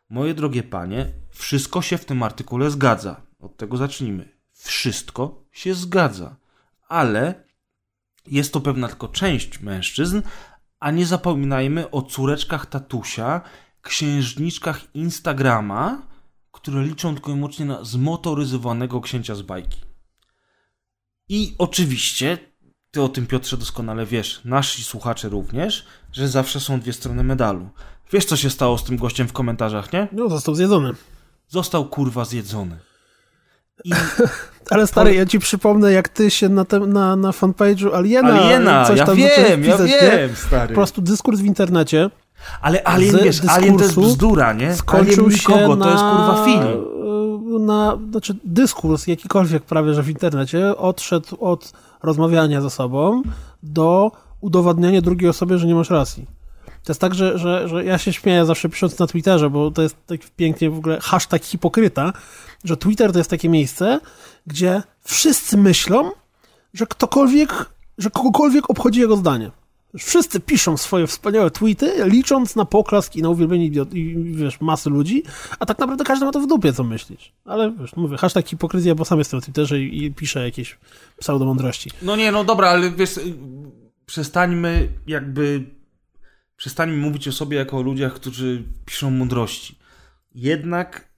Moje drogie panie, wszystko się w tym artykule zgadza. Od tego zacznijmy. Wszystko się zgadza. Ale jest to pewna tylko część mężczyzn, a nie zapominajmy o córeczkach tatusia, księżniczkach Instagrama, które liczą tylko i wyłącznie na zmotoryzowanego księcia z bajki. I oczywiście, ty o tym Piotrze doskonale wiesz, nasi słuchacze również, że zawsze są dwie strony medalu. Wiesz co się stało z tym gościem w komentarzach, nie? No, został zjedzony. Został kurwa zjedzony. I Ale stary, ja ci przypomnę, jak ty się na, tem, na, na fanpage'u Aliena, Aliena, coś ja tam wiem, zacząłeś ja pisać, wiem, nie? stary. Po prostu dyskurs w internecie Ale Alien, z wiesz, Alien to jest bzdura, nie? skończył Alien się nikogo, na, to jest kurwa film. Na, znaczy dyskurs jakikolwiek prawie, że w internecie odszedł od rozmawiania ze sobą do udowadniania drugiej osobie, że nie masz racji. To jest tak, że, że, że ja się śmieję zawsze pisząc na Twitterze, bo to jest tak pięknie w ogóle hashtag hipokryta, że Twitter to jest takie miejsce, gdzie wszyscy myślą, że ktokolwiek, że kogokolwiek obchodzi jego zdanie. Wszyscy piszą swoje wspaniałe tweety, licząc na poklask i na uwielbienie i, wiesz, masy ludzi, a tak naprawdę każdy ma to w dupie, co myślisz. Ale wiesz, mówię, hashtag hipokryzja, bo sam jestem na Twitterze i, i piszę jakieś pseudomądrości. No nie, no dobra, ale wiesz, przestańmy jakby, przestańmy mówić o sobie jako o ludziach, którzy piszą mądrości. Jednak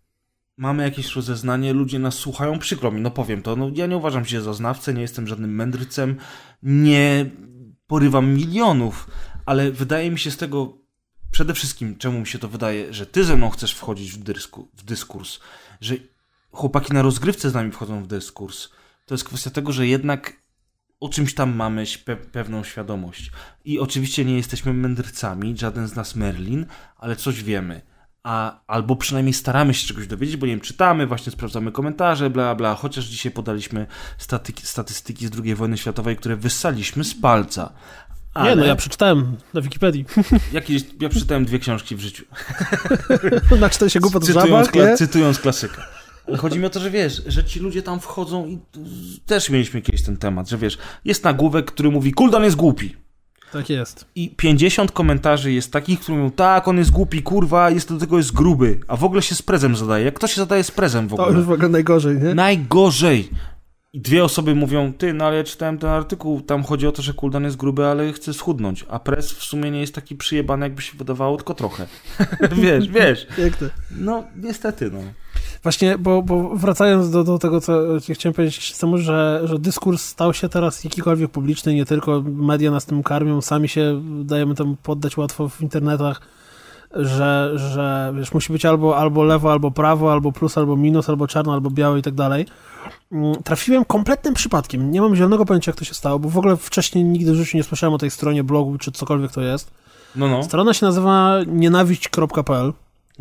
mamy jakieś rozeznanie, ludzie nas słuchają, przykro mi, no powiem to, no ja nie uważam się za znawcę, nie jestem żadnym mędrcem, nie porywam milionów, ale wydaje mi się z tego przede wszystkim, czemu mi się to wydaje, że ty ze mną chcesz wchodzić w, dysku, w dyskurs, że chłopaki na rozgrywce z nami wchodzą w dyskurs, to jest kwestia tego, że jednak o czymś tam mamy pe pewną świadomość. I oczywiście nie jesteśmy mędrcami, żaden z nas Merlin, ale coś wiemy. A, albo przynajmniej staramy się czegoś dowiedzieć, bo nie wiem, czytamy, właśnie sprawdzamy komentarze, bla, bla, chociaż dzisiaj podaliśmy statyki, statystyki z II wojny światowej, które wyssaliśmy z palca. Ale Nie, no ja przeczytałem na Wikipedii. jakieś, ja przeczytałem dwie książki w życiu. na czytaj się głupot cytując, żabach, kla- cytując klasyka. Ale chodzi mi o to, że wiesz, że ci ludzie tam wchodzą i też mieliśmy kiedyś ten temat, że wiesz, jest nagłówek, który mówi Kuldan jest głupi. Tak jest. I 50 komentarzy jest takich, które mówią, tak, on jest głupi, kurwa, jest do tego jest gruby, a w ogóle się z prezem zadaje. Jak kto się zadaje z prezem w To ogóle? już w ogóle najgorzej, nie? Najgorzej. I dwie osoby mówią, ty, no ale ja czytałem ten artykuł, tam chodzi o to, że Kuldan jest gruby, ale chce schudnąć, a prez w sumie nie jest taki przyjebany, jakby się wydawało, tylko trochę. wiesz, wiesz. Piękne. No, niestety, no. Właśnie, bo, bo wracając do, do tego, co chciałem powiedzieć temu, że, że dyskurs stał się teraz jakikolwiek publiczny, nie tylko media nas tym karmią, sami się dajemy temu poddać łatwo w internetach, że, że wiesz, musi być albo, albo lewo, albo prawo, albo plus, albo minus, albo czarno, albo białe i tak dalej. Mm, trafiłem kompletnym przypadkiem. Nie mam zielonego pojęcia, jak to się stało, bo w ogóle wcześniej nigdy w życiu nie słyszałem o tej stronie blogu, czy cokolwiek to jest. No, no. Strona się nazywa nienawiść.pl.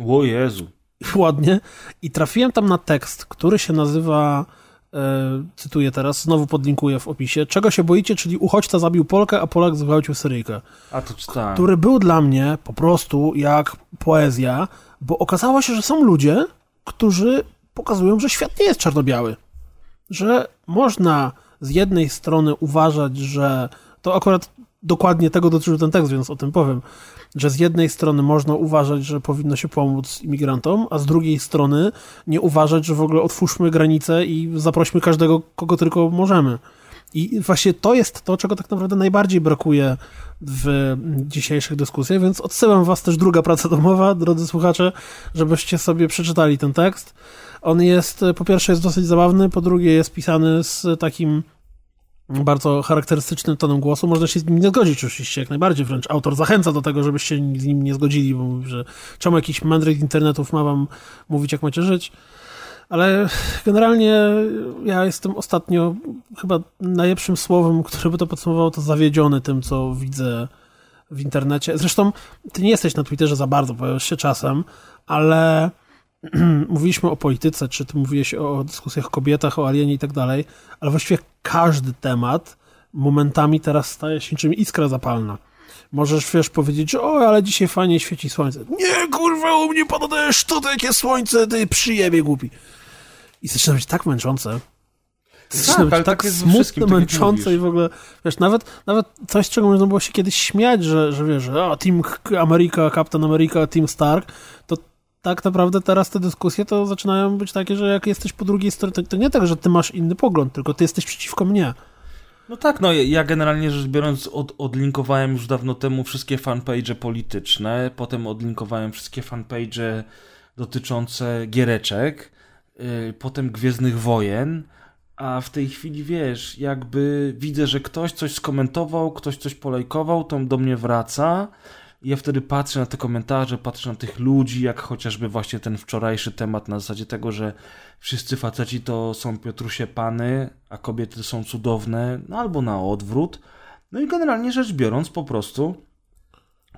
O Jezu. Ładnie. I trafiłem tam na tekst, który się nazywa, e, cytuję teraz, znowu podlinkuję w opisie, czego się boicie, czyli uchodźca zabił Polkę, a Polak zgwałcił Syryjkę. A to czytałem. Który był dla mnie po prostu jak poezja, bo okazało się, że są ludzie, którzy pokazują, że świat nie jest czarno-biały. Że można z jednej strony uważać, że to akurat dokładnie tego dotyczył ten tekst, więc o tym powiem, że z jednej strony można uważać, że powinno się pomóc imigrantom, a z drugiej strony nie uważać, że w ogóle otwórzmy granice i zaprośmy każdego, kogo tylko możemy. I właśnie to jest to, czego tak naprawdę najbardziej brakuje w dzisiejszych dyskusjach, więc odsyłam was też druga praca domowa, drodzy słuchacze, żebyście sobie przeczytali ten tekst. On jest, po pierwsze jest dosyć zabawny, po drugie jest pisany z takim bardzo charakterystycznym tonem głosu. Można się z nim nie zgodzić oczywiście, jak najbardziej. Wręcz autor zachęca do tego, żebyście z nim nie zgodzili, bo mówi, że czemu jakiś mędrych internetów ma wam mówić, jak macie żyć. Ale generalnie ja jestem ostatnio chyba najlepszym słowem, które by to podsumowało, to zawiedziony tym, co widzę w internecie. Zresztą ty nie jesteś na Twitterze za bardzo, pojawiasz się czasem, ale mówiliśmy o polityce, czy ty mówiłeś o dyskusjach o kobietach, o alienie i tak dalej, ale właściwie każdy temat momentami teraz staje się niczym iskra zapalna. Możesz, wiesz, powiedzieć, że o, ale dzisiaj fajnie świeci słońce. Nie, kurwa, u mnie pada deszcz, to jakie słońce, ty przyjemie głupi. I zaczyna być tak męczące. Zaczyna Tak, być tak tak smutne, tak męczące i w ogóle, wiesz, nawet, nawet coś, z czego można było się kiedyś śmiać, że, że wiesz, że o, Team America, Captain America, Team Stark, to tak naprawdę teraz te dyskusje to zaczynają być takie, że jak jesteś po drugiej stronie, to, to nie tak, że ty masz inny pogląd, tylko ty jesteś przeciwko mnie. No tak, no ja generalnie rzecz biorąc od, odlinkowałem już dawno temu wszystkie fanpage polityczne, potem odlinkowałem wszystkie fanpage dotyczące giereczek, yy, potem Gwiezdnych Wojen, a w tej chwili wiesz, jakby widzę, że ktoś coś skomentował, ktoś coś polajkował, to do mnie wraca i ja wtedy patrzę na te komentarze, patrzę na tych ludzi, jak chociażby właśnie ten wczorajszy temat na zasadzie tego, że wszyscy faceci to są Piotrusie Pany, a kobiety są cudowne, no albo na odwrót. No i generalnie rzecz biorąc, po prostu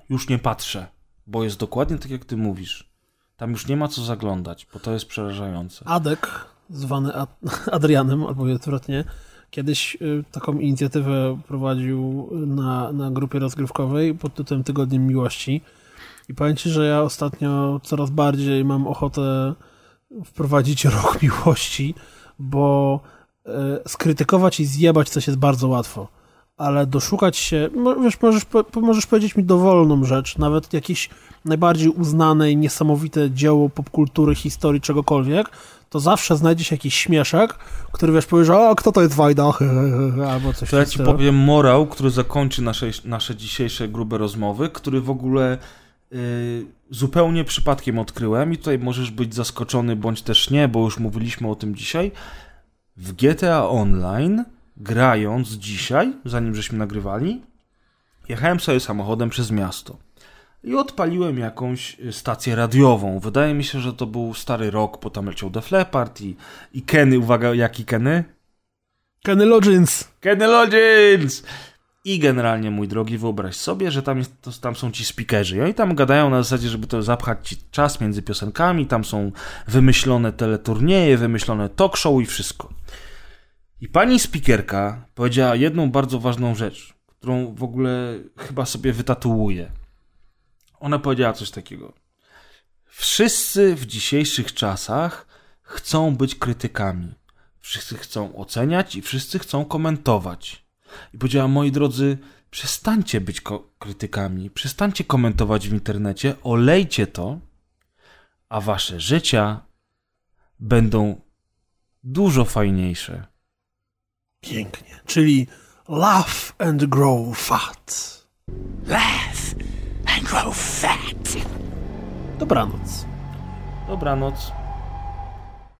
już nie patrzę, bo jest dokładnie tak, jak ty mówisz. Tam już nie ma co zaglądać, bo to jest przerażające. Adek, zwany Ad Adrianem, albo odwrotnie, kiedyś y, taką inicjatywę prowadził na, na grupie rozgrywkowej pod tytułem Tygodniem Miłości. I powiem ci, że ja ostatnio coraz bardziej mam ochotę wprowadzić rok miłości, bo y, skrytykować i zjebać coś jest bardzo łatwo. Ale doszukać się, wiesz, możesz, możesz powiedzieć mi dowolną rzecz, nawet jakieś najbardziej uznane i niesamowite dzieło popkultury, historii, czegokolwiek, to zawsze znajdzie się jakiś śmieszek, który wiesz, powie, że a kto to jest Wajda, albo coś To ja ci powiem morał, który zakończy nasze, nasze dzisiejsze grube rozmowy, który w ogóle y, zupełnie przypadkiem odkryłem i tutaj możesz być zaskoczony bądź też nie, bo już mówiliśmy o tym dzisiaj. W GTA Online, grając dzisiaj, zanim żeśmy nagrywali, jechałem sobie samochodem przez miasto i odpaliłem jakąś y, stację radiową. Wydaje mi się, że to był stary rok, bo tam leciał Def Leppard i, i Kenny, uwaga, jaki Kenny? Kenny Loggins. Kenny Loggins! I generalnie, mój drogi, wyobraź sobie, że tam, jest, to, tam są ci speakerzy. I oni tam gadają na zasadzie, żeby to zapchać ci czas między piosenkami. Tam są wymyślone teleturnieje, wymyślone talk show i wszystko. I pani speakerka powiedziała jedną bardzo ważną rzecz, którą w ogóle chyba sobie wytatuuję. Ona powiedziała coś takiego. Wszyscy w dzisiejszych czasach chcą być krytykami. Wszyscy chcą oceniać i wszyscy chcą komentować. I powiedziała, moi drodzy, przestańcie być ko- krytykami, przestańcie komentować w internecie, olejcie to, a wasze życia będą dużo fajniejsze. Pięknie. Czyli laugh and grow fat. Laugh and grow fat. Dobranoc. Dobranoc.